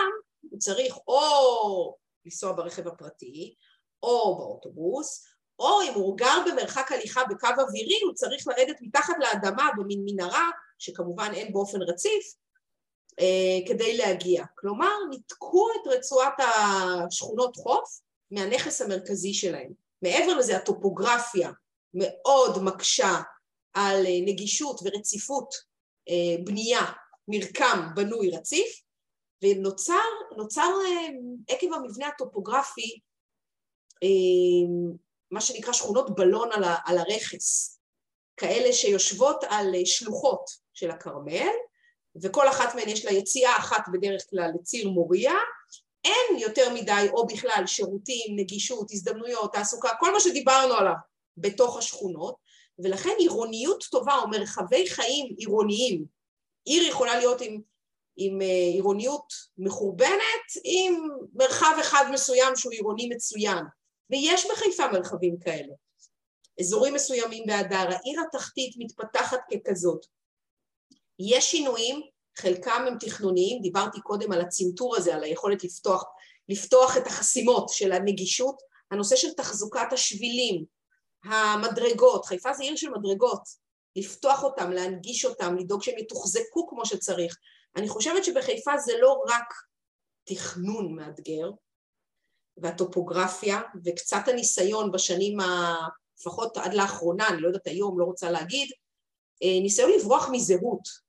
B: הוא צריך או לנסוע ברכב הפרטי, או באוטובוס, או אם הוא גר במרחק הליכה בקו אווירי, הוא צריך לרדת מתחת לאדמה במין מנהרה, שכמובן אין באופן רציף, אה, כדי להגיע. כלומר, ניתקו את רצועת השכונות חוף מהנכס המרכזי שלהם. מעבר לזה, הטופוגרפיה מאוד מקשה על אה, נגישות ורציפות בנייה, מרקם בנוי רציף, ונוצר אה, עקב המבנה הטופוגרפי מה שנקרא שכונות בלון על הרכס, כאלה שיושבות על שלוחות של הכרמל, וכל אחת מהן יש לה יציאה אחת בדרך כלל לציר מוריה, אין יותר מדי או בכלל שירותים, נגישות, הזדמנויות, תעסוקה, כל מה שדיברנו עליו בתוך השכונות, ולכן עירוניות טובה או מרחבי חיים עירוניים, עיר יכולה להיות עם, עם אה, עירוניות מחורבנת, עם מרחב אחד מסוים שהוא עירוני מצוין, ויש בחיפה מרחבים כאלה. אזורים מסוימים בהדר, העיר התחתית מתפתחת ככזאת. יש שינויים, חלקם הם תכנוניים, דיברתי קודם על הצנתור הזה, על היכולת לפתוח, לפתוח את החסימות של הנגישות, הנושא של תחזוקת השבילים, המדרגות, חיפה זה עיר של מדרגות, לפתוח אותם, להנגיש אותם, לדאוג שהם יתוחזקו כמו שצריך. אני חושבת שבחיפה זה לא רק תכנון מאתגר, והטופוגרפיה, וקצת הניסיון בשנים, ה... לפחות עד לאחרונה, אני לא יודעת היום, לא רוצה להגיד, אה, ניסיון לברוח מזהות.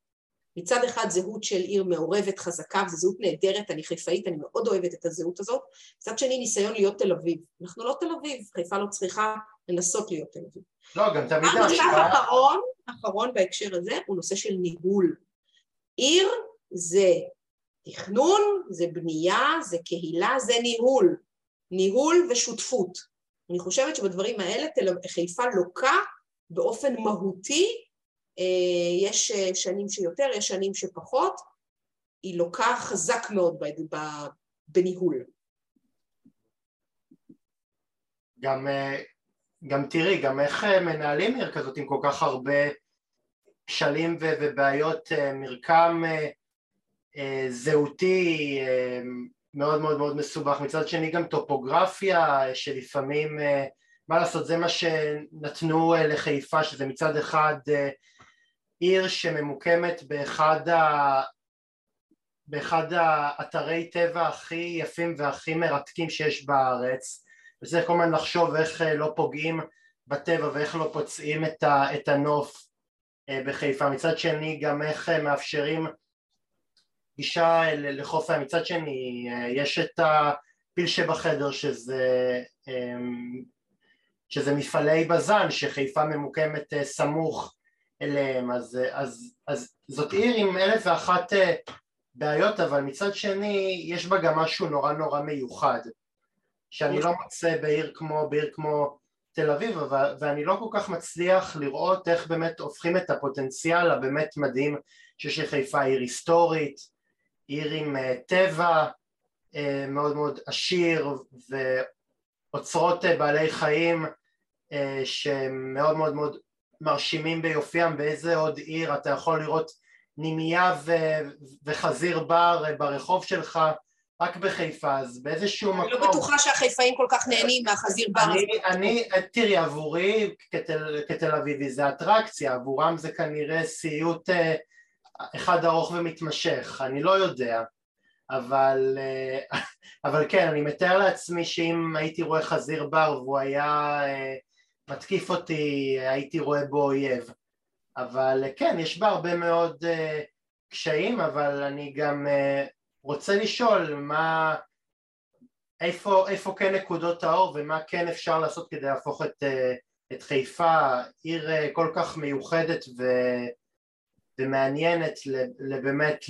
B: מצד אחד זהות של עיר מעורבת חזקה, וזו זהות נהדרת, אני חיפאית, אני מאוד אוהבת את הזהות הזאת. מצד שני, ניסיון להיות תל אביב. אנחנו לא תל אביב, חיפה לא צריכה לנסות להיות תל אביב.
A: לא, גם תמיד
B: ההשפעה... האחרון, האחרון בהקשר הזה, הוא נושא של ניהול. עיר זה תכנון, זה בנייה, זה קהילה, זה ניהול. ניהול ושותפות. אני חושבת שבדברים האלה חיפה לוקה באופן מהותי אה, יש אה, שנים שיותר, יש שנים שפחות, היא לוקה חזק מאוד בניהול.
A: גם, אה, גם תראי, גם איך מנהלים עיר כזאת עם כל כך הרבה כשלים ובעיות מרקם זהותי מאוד מאוד מאוד מסובך, מצד שני גם טופוגרפיה שלפעמים, מה לעשות, זה מה שנתנו לחיפה, שזה מצד אחד עיר שממוקמת באחד, ה... באחד האתרי טבע הכי יפים והכי מרתקים שיש בארץ וצריך כל הזמן לחשוב איך אה, לא פוגעים בטבע ואיך לא פוצעים את, ה... את הנוף אה, בחיפה. מצד שני גם איך אה, מאפשרים גישה לחוף הים. מצד שני יש את הפיל שבחדר שזה שזה מפעלי בז"ן שחיפה ממוקמת סמוך אליהם, אז, אז, אז זאת עיר עם אלף ואחת בעיות, אבל מצד שני יש בה גם משהו נורא נורא מיוחד, שאני לא מוצא בעיר כמו, בעיר כמו תל אביב, ואני לא כל כך מצליח לראות איך באמת הופכים את הפוטנציאל הבאמת מדהים שיש לחיפה. עיר היסטורית, עיר עם uh, טבע uh, מאוד מאוד עשיר ואוצרות uh, בעלי חיים שמאוד מאוד מאוד מרשימים ביופיים, באיזה עוד עיר אתה יכול לראות נימייה ו- וחזיר בר ברחוב שלך רק בחיפה, אז באיזשהו
B: מקום...
A: אני
B: לא בטוחה שהחיפאים כל כך נהנים מהחזיר בר.
A: אני, תראי, עבורי כתל, כתל אביבי זה אטרקציה, עבורם זה כנראה סיוט אה, אחד ארוך ומתמשך, אני לא יודע, אבל, אה, אבל כן, אני מתאר לעצמי שאם הייתי רואה חזיר בר והוא היה אה, מתקיף אותי הייתי רואה בו אויב אבל כן יש בה הרבה מאוד קשיים אבל אני גם רוצה לשאול מה איפה, איפה כן נקודות האור ומה כן אפשר לעשות כדי להפוך את, uh, את חיפה עיר uh, כל כך מיוחדת ו, ומעניינת באמת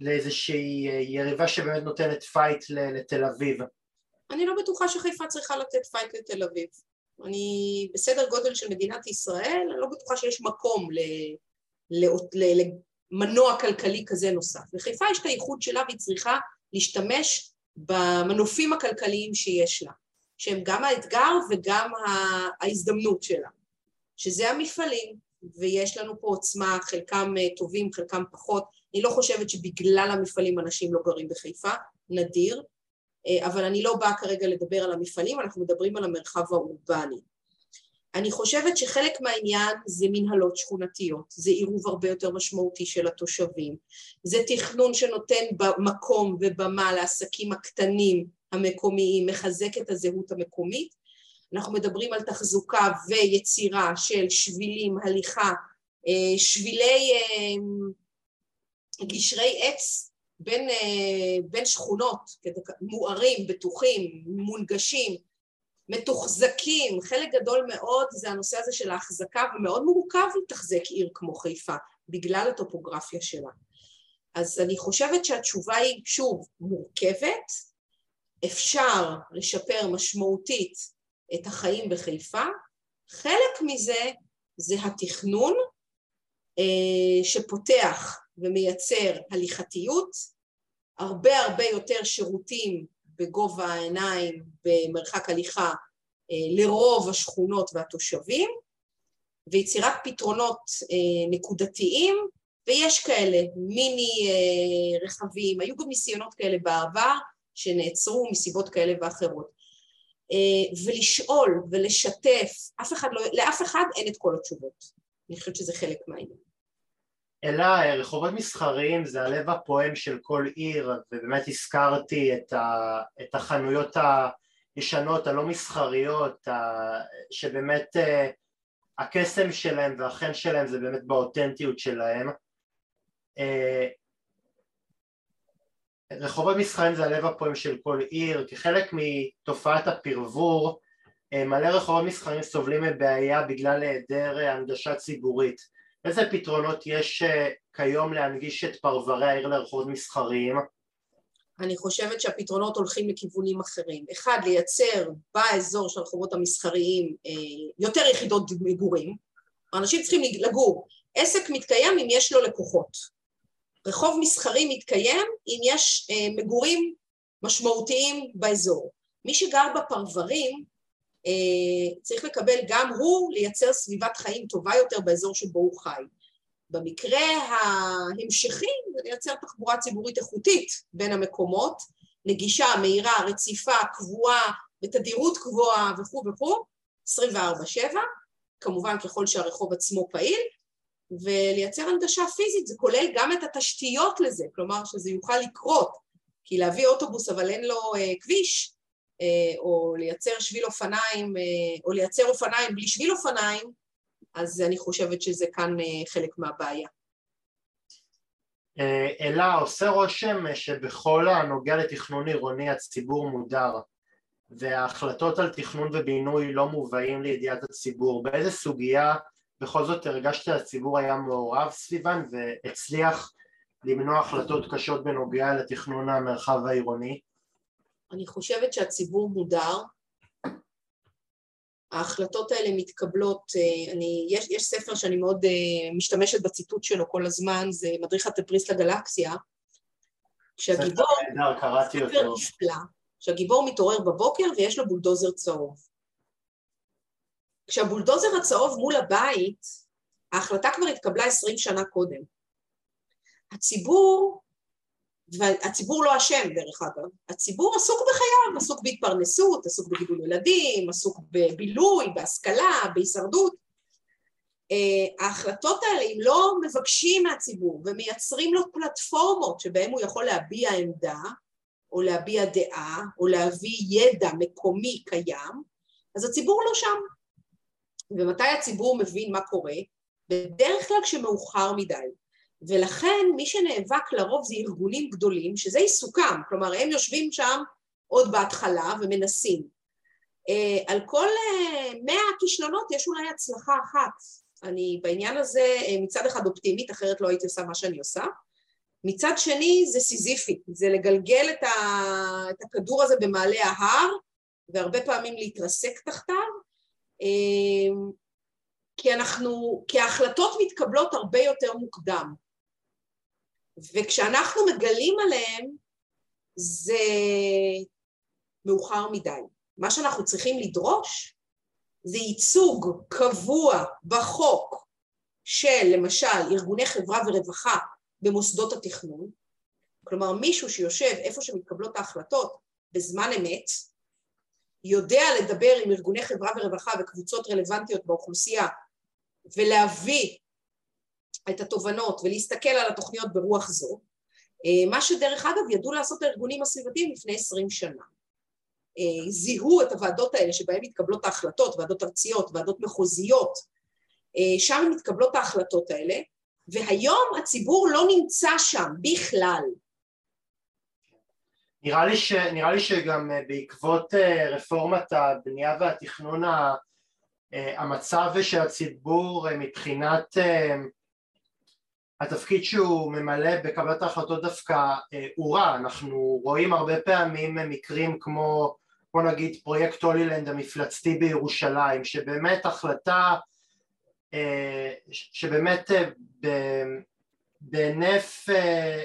A: לאיזושהי יריבה שבאמת נותנת fight לתל אביב.
B: אני לא בטוחה שחיפה צריכה לתת fight לתל אביב. אני בסדר גודל של מדינת ישראל, אני לא בטוחה שיש מקום ל, ל, ל, למנוע כלכלי כזה נוסף. לחיפה יש את הייחוד שלה והיא צריכה להשתמש במנופים הכלכליים שיש לה, שהם גם האתגר וגם ההזדמנות שלה, שזה המפעלים, ויש לנו פה עוצמה, חלקם אה, טובים, חלקם פחות. אני לא חושבת שבגלל המפעלים אנשים לא גרים בחיפה, נדיר, אה, אבל אני לא באה כרגע לדבר על המפעלים, אנחנו מדברים על המרחב האורבני. אני חושבת שחלק מהעניין זה מנהלות שכונתיות, זה עירוב הרבה יותר משמעותי של התושבים, זה תכנון שנותן מקום ובמה לעסקים הקטנים המקומיים, מחזק את הזהות המקומית. אנחנו מדברים על תחזוקה ויצירה של שבילים, הליכה, אה, שבילי אה, גשרי עץ בין, אה, בין שכונות, מוארים, בטוחים, מונגשים, מתוחזקים, חלק גדול מאוד זה הנושא הזה של ההחזקה, ומאוד מורכב לתחזק עיר כמו חיפה, בגלל הטופוגרפיה שלה. אז אני חושבת שהתשובה היא, שוב, מורכבת, אפשר לשפר משמעותית את החיים בחיפה, חלק מזה זה התכנון אה, שפותח ומייצר הליכתיות, הרבה הרבה יותר שירותים בגובה העיניים, במרחק הליכה, אה, לרוב השכונות והתושבים, ויצירת פתרונות אה, נקודתיים, ויש כאלה, מיני אה, רכבים, היו גם ניסיונות כאלה בעבר שנעצרו מסיבות כאלה ואחרות. ולשאול ולשתף, אף אחד לא, לאף אחד אין את כל התשובות. אני חושבת שזה חלק מהעניין.
A: אלא רחובות מסחריים זה הלב הפועם של כל עיר ובאמת הזכרתי את, ה, את החנויות הישנות הלא מסחריות שבאמת אה, הקסם שלהם והחן שלהם זה באמת באותנטיות שלהם. אה, רחובות מסחריים זה הלב הפועם של כל עיר כחלק מתופעת הפרבור אה, מלא רחובות מסחריים סובלים מבעיה בגלל היעדר הנגשה ציבורית איזה פתרונות יש אה, כיום להנגיש את פרברי העיר לרחובות מסחריים?
B: אני חושבת שהפתרונות הולכים לכיוונים אחרים. אחד, לייצר באזור של הרחובות המסחריים אה, יותר יחידות מגורים. אנשים צריכים לגור. עסק מתקיים אם יש לו לקוחות. רחוב מסחרי מתקיים אם יש אה, מגורים משמעותיים באזור. מי שגר בפרברים צריך לקבל גם הוא לייצר סביבת חיים טובה יותר באזור שבו הוא חי. במקרה ההמשכי זה לייצר תחבורה ציבורית איכותית בין המקומות, נגישה, מהירה, רציפה, קבועה, בתדירות קבועה וכו' וכו', 24/7, כמובן ככל שהרחוב עצמו פעיל, ולייצר הנגשה פיזית, זה כולל גם את התשתיות לזה, כלומר שזה יוכל לקרות, כי להביא אוטובוס אבל אין לו אה, כביש, אה, או לייצר שביל אופניים, אה, או לייצר אופניים בלי שביל אופניים, אז אני חושבת שזה כאן אה, חלק מהבעיה.
A: אלא עושה רושם שבכל הנוגע לתכנון עירוני הציבור מודר וההחלטות על תכנון ובינוי לא מובאים לידיעת הציבור. באיזה סוגיה בכל זאת הרגשת שהציבור היה מעורב סביבן והצליח למנוע החלטות קשות בנוגע לתכנון המרחב העירוני?
B: אני חושבת שהציבור מודר, ההחלטות האלה מתקבלות, אה, אני, יש, יש ספר שאני מאוד uh, משתמשת בציטוט שלו כל הזמן, זה מדריך הטפריס לגלקסיה, כשהגיבור, ספר נפלא, כשהגיבור מתעורר בבוקר ויש לו בולדוזר צהוב. כשהבולדוזר הצהוב מול הבית, ההחלטה כבר התקבלה עשרים שנה קודם. הציבור והציבור לא אשם דרך אגב, הציבור עסוק בחייו, עסוק בהתפרנסות, עסוק בגידול ילדים, עסוק בבילוי, בהשכלה, בהישרדות. אה, ההחלטות האלה, אם לא מבקשים מהציבור ומייצרים לו פלטפורמות שבהן הוא יכול להביע עמדה, או להביע דעה, או להביא ידע מקומי קיים, אז הציבור לא שם. ומתי הציבור מבין מה קורה? בדרך כלל כשמאוחר מדי. ולכן מי שנאבק לרוב זה ארגונים גדולים, שזה עיסוקם, כלומר הם יושבים שם עוד בהתחלה ומנסים. Uh, על כל uh, מאה כישלונות יש אולי הצלחה אחת, אני בעניין הזה מצד אחד אופטימית, אחרת לא הייתי עושה מה שאני עושה. מצד שני זה סיזיפי, זה לגלגל את, ה, את הכדור הזה במעלה ההר והרבה פעמים להתרסק תחתיו, כי אנחנו, כי ההחלטות מתקבלות הרבה יותר מוקדם. וכשאנחנו מגלים עליהם זה מאוחר מדי. מה שאנחנו צריכים לדרוש זה ייצוג קבוע בחוק של למשל ארגוני חברה ורווחה במוסדות התכנון, כלומר מישהו שיושב איפה שמתקבלות ההחלטות בזמן אמת, יודע לדבר עם ארגוני חברה ורווחה וקבוצות רלוונטיות באוכלוסייה ולהביא את התובנות ולהסתכל על התוכניות ברוח זו, אה, מה שדרך אגב ידעו לעשות הארגונים הסביבתיים לפני עשרים שנה. אה, זיהו את הוועדות האלה שבהן מתקבלות ההחלטות, ועדות ארציות, ועדות מחוזיות, אה, שם מתקבלות ההחלטות האלה, והיום הציבור לא נמצא שם בכלל.
A: נראה לי, ש, נראה לי שגם בעקבות רפורמת הבנייה והתכנון המצב של הציבור מבחינת התפקיד שהוא ממלא בקבלת ההחלטות דווקא הוא רע, אנחנו רואים הרבה פעמים מקרים כמו בוא נגיד פרויקט הולילנד המפלצתי בירושלים, שבאמת החלטה, אה, שבאמת אה, בהינף אה,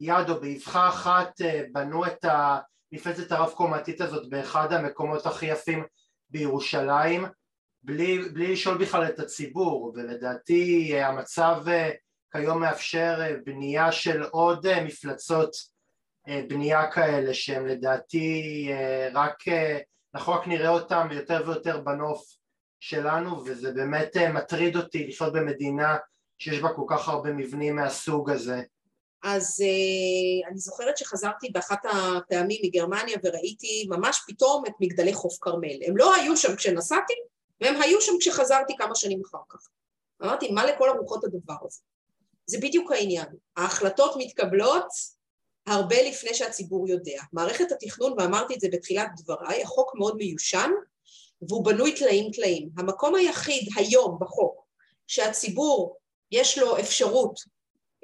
A: יד או באבחה אחת בנו את המפלצת הרב קומתית הזאת באחד המקומות הכי יפים בירושלים בלי, בלי לשאול בכלל את הציבור. ולדעתי המצב כיום מאפשר בנייה של עוד מפלצות אה, בנייה כאלה שהם לדעתי אה, רק, אה, אנחנו רק נראה אותם יותר ויותר בנוף שלנו וזה באמת מטריד אותי לחיות במדינה שיש בה כל כך הרבה מבנים מהסוג הזה.
B: אז אני זוכרת שחזרתי באחת הפעמים מגרמניה וראיתי ממש פתאום את מגדלי חוף כרמל. הם לא היו שם כשנסעתי והם היו שם כשחזרתי כמה שנים אחר כך. אמרתי, מה לכל הרוחות הדבר הזה? זה בדיוק העניין. ההחלטות מתקבלות הרבה לפני שהציבור יודע. מערכת התכנון, ואמרתי את זה בתחילת דבריי, החוק מאוד מיושן והוא בנוי טלאים טלאים. המקום היחיד היום בחוק שהציבור יש לו אפשרות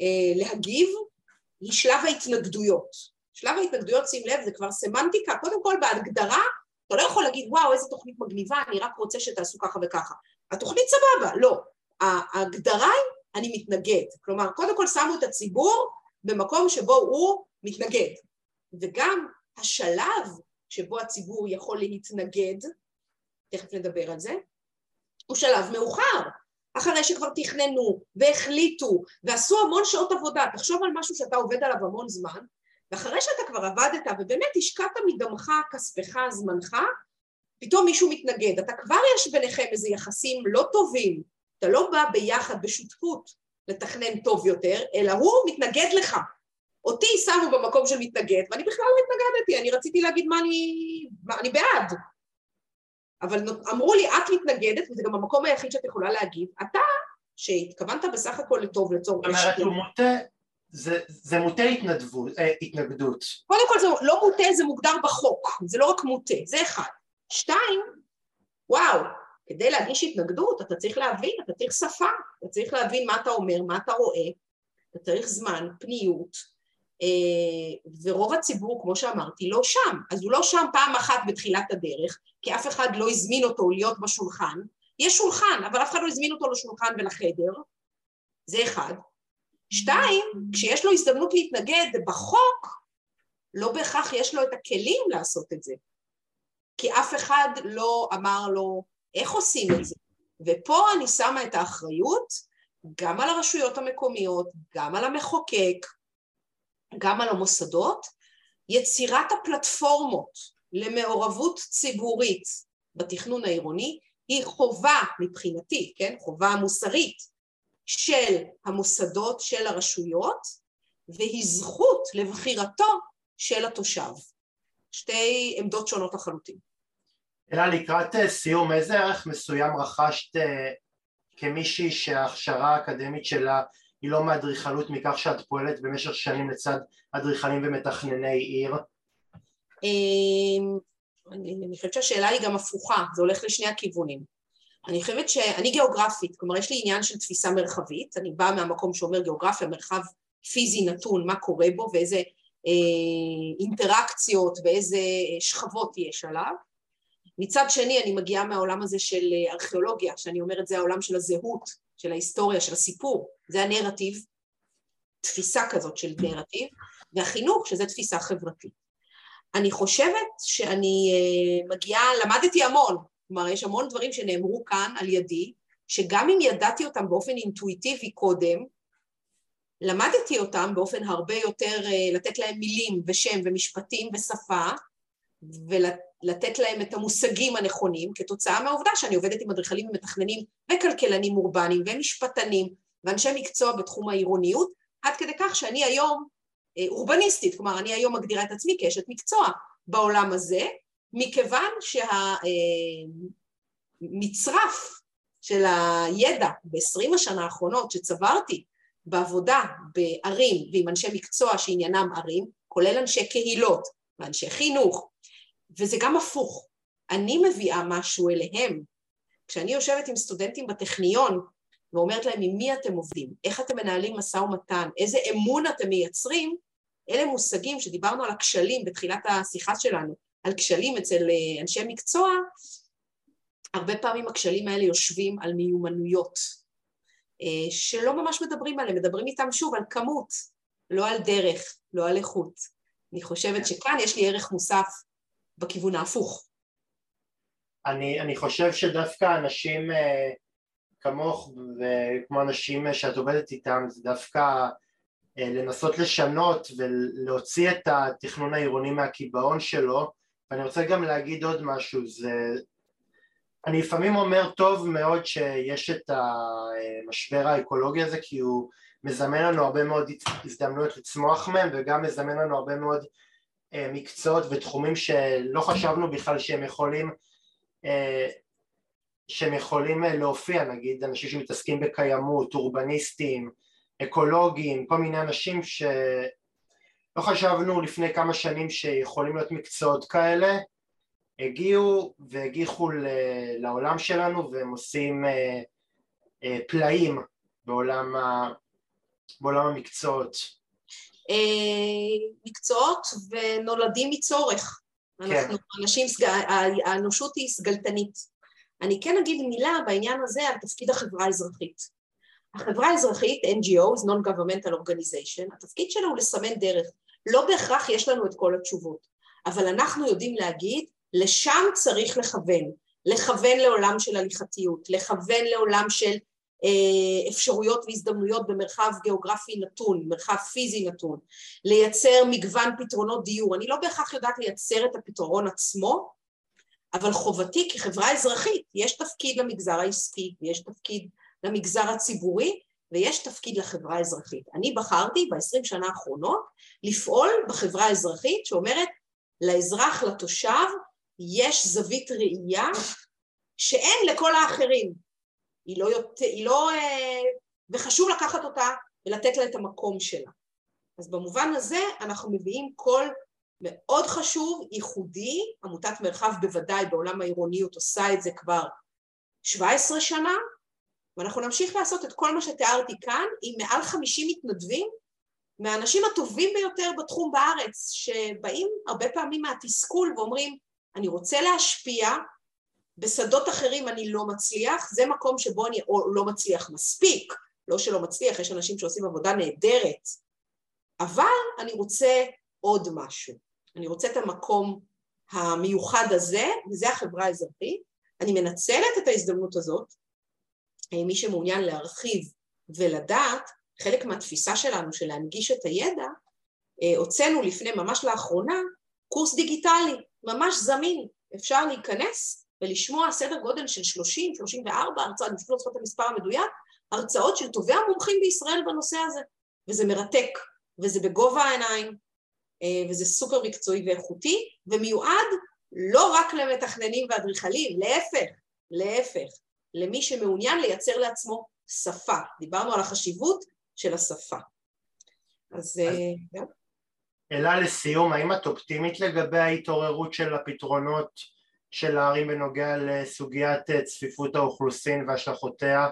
B: אה, להגיב היא שלב ההתנגדויות. שלב ההתנגדויות, שים לב, זה כבר סמנטיקה, קודם כל בהגדרה אתה לא יכול להגיד וואו איזה תוכנית מגניבה, אני רק רוצה שתעשו ככה וככה. התוכנית סבבה, לא. ההגדרה היא אני מתנגד. כלומר, קודם כל שמו את הציבור במקום שבו הוא מתנגד. וגם השלב שבו הציבור יכול להתנגד, תכף נדבר על זה, הוא שלב מאוחר, אחרי שכבר תכננו והחליטו ועשו המון שעות עבודה, תחשוב על משהו שאתה עובד עליו המון זמן, ואחרי שאתה כבר עבדת ובאמת השקעת מדמך, כספך, זמנך, פתאום מישהו מתנגד, אתה כבר יש ביניכם איזה יחסים לא טובים, אתה לא בא ביחד בשותפות לתכנן טוב יותר, אלא הוא מתנגד לך, אותי שמו במקום של מתנגד, ואני בכלל לא התנגדתי, אני רציתי להגיד מה אני, מה אני בעד. אבל אמרו לי, את מתנגדת, וזה גם המקום היחיד שאת יכולה להגיד, אתה, שהתכוונת בסך הכל לטוב לצורך...
A: זאת אומרת, הוא מוטה, זה, זה מוטה התנדבות, אה, התנגדות.
B: קודם כל זה לא מוטה, זה מוגדר בחוק, זה לא רק מוטה, זה אחד. שתיים, וואו, כדי להגיש התנגדות אתה צריך להבין, אתה צריך שפה, אתה צריך להבין מה אתה אומר, מה אתה רואה, אתה צריך זמן, פניות, אה, ורוב הציבור, כמו שאמרתי, לא שם. אז הוא לא שם פעם אחת בתחילת הדרך, כי אף אחד לא הזמין אותו להיות בשולחן. יש שולחן, אבל אף אחד לא הזמין אותו לשולחן ולחדר. זה אחד. שתיים, כשיש לו הזדמנות להתנגד בחוק, לא בהכרח יש לו את הכלים לעשות את זה. כי אף אחד לא אמר לו איך עושים את זה. ופה אני שמה את האחריות גם על הרשויות המקומיות, גם על המחוקק, גם על המוסדות, יצירת הפלטפורמות למעורבות ציבורית בתכנון העירוני היא חובה מבחינתי, כן, חובה מוסרית של המוסדות, של הרשויות, והיא זכות לבחירתו של התושב. שתי עמדות שונות לחלוטין.
A: אלא לקראת אה, סיום, איזה ערך מסוים רכשת אה, כמישהי שההכשרה האקדמית שלה היא לא מאדריכלות מכך שאת פועלת במשך שנים לצד אדריכלים ומתכנני עיר?
B: אמ, אני חושבת שהשאלה היא גם הפוכה, זה הולך לשני הכיוונים. אני חושבת שאני גיאוגרפית, כלומר יש לי עניין של תפיסה מרחבית, אני באה מהמקום שאומר גיאוגרפיה, מרחב פיזי נתון, מה קורה בו ואיזה אה, אינטראקציות ואיזה שכבות יש עליו. מצד שני אני מגיעה מהעולם הזה של אה, ארכיאולוגיה, שאני אומרת זה העולם של הזהות, של ההיסטוריה, של הסיפור, זה הנרטיב, תפיסה כזאת של נרטיב, והחינוך שזה תפיסה חברתית. אני חושבת שאני אה, מגיעה, למדתי המון, כלומר יש המון דברים שנאמרו כאן על ידי, שגם אם ידעתי אותם באופן אינטואיטיבי קודם, למדתי אותם באופן הרבה יותר, אה, לתת להם מילים ושם ומשפטים ושפה, ולתת להם את המושגים הנכונים, כתוצאה מהעובדה שאני עובדת עם אדריכלים ומתכננים וכלכלנים אורבניים ומשפטנים ואנשי מקצוע בתחום העירוניות, עד כדי כך שאני היום אה, אורבניסטית, כלומר אני היום מגדירה את עצמי כאשת מקצוע בעולם הזה, מכיוון שהמצרף אה, של הידע ב-20 השנה האחרונות שצברתי בעבודה בערים ועם אנשי מקצוע שעניינם ערים, כולל אנשי קהילות ואנשי חינוך, וזה גם הפוך. אני מביאה משהו אליהם. כשאני יושבת עם סטודנטים בטכניון ואומרת להם עם מי אתם עובדים, איך אתם מנהלים משא ומתן, איזה אמון אתם מייצרים, אלה מושגים שדיברנו על הכשלים בתחילת השיחה שלנו, על כשלים אצל אה, אנשי מקצוע, הרבה פעמים הכשלים האלה יושבים על מיומנויות, אה, שלא ממש מדברים עליהם, מדברים איתם שוב על כמות, לא על דרך, לא על איכות. אני חושבת שכאן יש לי ערך מוסף בכיוון ההפוך.
A: אני, אני חושב שדווקא אנשים אה, כמוך וכמו אנשים שאת עובדת איתם זה דווקא אה, לנסות לשנות ולהוציא את התכנון העירוני מהקיבעון שלו ואני רוצה גם להגיד עוד משהו זה אני לפעמים אומר טוב מאוד שיש את המשבר האקולוגי הזה כי הוא מזמן לנו הרבה מאוד הזדמנויות לצמוח מהם וגם מזמן לנו הרבה מאוד מקצועות ותחומים שלא חשבנו בכלל שהם יכולים אה, שהם יכולים אה, להופיע, נגיד אנשים שמתעסקים בקיימות, אורבניסטים, אקולוגים, כל מיני אנשים שלא חשבנו לפני כמה שנים שיכולים להיות מקצועות כאלה הגיעו והגיחו לעולם שלנו והם עושים פלאים בעולם, בעולם המקצועות.
B: מקצועות ונולדים מצורך. כן. אנחנו אנשים, האנושות היא סגלתנית. אני כן אגיד מילה בעניין הזה על תפקיד החברה האזרחית. החברה האזרחית, NGOs, Non-Governmental Organization, התפקיד שלה הוא לסמן דרך. לא בהכרח יש לנו את כל התשובות, אבל אנחנו יודעים להגיד, לשם צריך לכוון. לכוון לעולם של הליכתיות, לכוון לעולם של אה, אפשרויות והזדמנויות במרחב גיאוגרפי נתון, מרחב פיזי נתון, לייצר מגוון פתרונות דיור. אני לא בהכרח יודעת לייצר את הפתרון עצמו, אבל חובתי כחברה אזרחית, יש תפקיד למגזר העסקי, יש תפקיד למגזר הציבורי ויש תפקיד לחברה האזרחית. אני בחרתי ב-20 שנה האחרונות לפעול בחברה האזרחית שאומרת לאזרח, לתושב, יש זווית ראייה שאין לכל האחרים. היא לא, יותר, היא לא, אה, וחשוב לקחת אותה ולתת לה את המקום שלה. אז במובן הזה אנחנו מביאים קול מאוד חשוב, ייחודי, עמותת מרחב בוודאי בעולם העירוניות עושה את זה כבר 17 שנה, ואנחנו נמשיך לעשות את כל מה שתיארתי כאן עם מעל 50 מתנדבים מהאנשים הטובים ביותר בתחום בארץ, שבאים הרבה פעמים מהתסכול ואומרים, אני רוצה להשפיע, בשדות אחרים אני לא מצליח, זה מקום שבו אני או לא מצליח מספיק, לא שלא מצליח, יש אנשים שעושים עבודה נהדרת, אבל אני רוצה עוד משהו. אני רוצה את המקום המיוחד הזה, וזה החברה האזרחית. אני מנצלת את ההזדמנות הזאת, אה, מי שמעוניין להרחיב ולדעת, חלק מהתפיסה שלנו של להנגיש את הידע, אה, הוצאנו לפני, ממש לאחרונה, קורס דיגיטלי, ממש זמין. אפשר להיכנס ולשמוע סדר גודל של 30-34 הרצאות, אני אפילו לא זוכרת את המספר המדויק, הרצאות של טובי המומחים בישראל בנושא הזה, וזה מרתק, וזה בגובה העיניים, אה, וזה סופר מקצועי ואיכותי, ומיועד לא רק למתכננים ואדריכלים, להפך, להפך, למי שמעוניין לייצר לעצמו שפה. דיברנו על החשיבות של השפה. אז...
A: אה, אלה לסיום, האם את אופטימית לגבי ההתעוררות של הפתרונות של הערים בנוגע לסוגיית צפיפות האוכלוסין והשלכותיה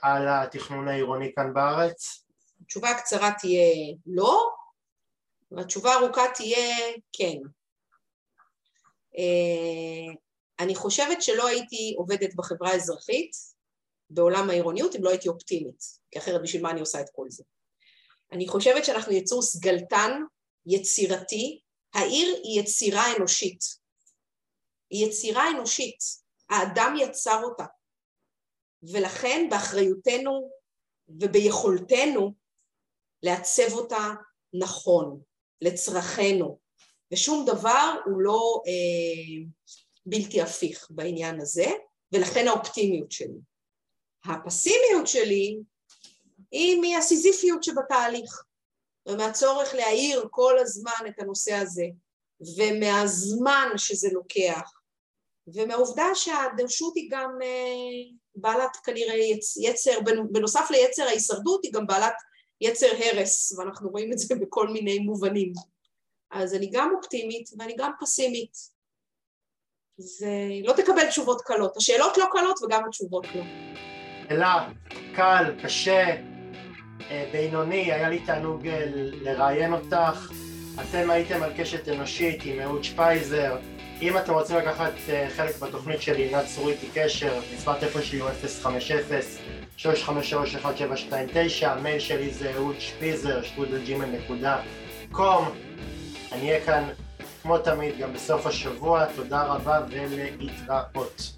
A: על התכנון העירוני כאן בארץ?
B: התשובה הקצרה תהיה לא, והתשובה הארוכה תהיה כן. אני חושבת שלא הייתי עובדת בחברה האזרחית בעולם העירוניות אם לא הייתי אופטימית, כי אחרת בשביל מה אני עושה את כל זה. אני חושבת שאנחנו יצור סגלתן, יצירתי, העיר היא יצירה אנושית. היא יצירה אנושית, האדם יצר אותה. ולכן באחריותנו וביכולתנו לעצב אותה נכון, לצרכנו, ושום דבר הוא לא אה, בלתי הפיך בעניין הזה, ולכן האופטימיות שלי. הפסימיות שלי היא מהסיזיפיות שבתהליך, ומהצורך להאיר כל הזמן את הנושא הזה, ומהזמן שזה לוקח, ומהעובדה שהדרשות היא גם אה, בעלת כנראה יצר, בנוסף ליצר ההישרדות היא גם בעלת יצר הרס, ואנחנו רואים את זה בכל מיני מובנים. אז אני גם אופטימית ואני גם פסימית. ולא תקבל תשובות קלות. השאלות לא קלות וגם התשובות לא.
A: שאלה, קל, קשה, אה, בינוני, היה לי תענוג אה, לראיין אותך. אתם הייתם על קשת אנושית עם אהוד שפייזר. אם אתם רוצים לקחת אה, חלק בתוכנית שלי, נא צרו איתי קשר, מספר טלפון שלי הוא 050-353-1729, המייל שלי זה אהוד שפיזר, שטרודלג'ימל.קום. אני אהיה כאן כמו תמיד גם בסוף השבוע, תודה רבה ולהתראות.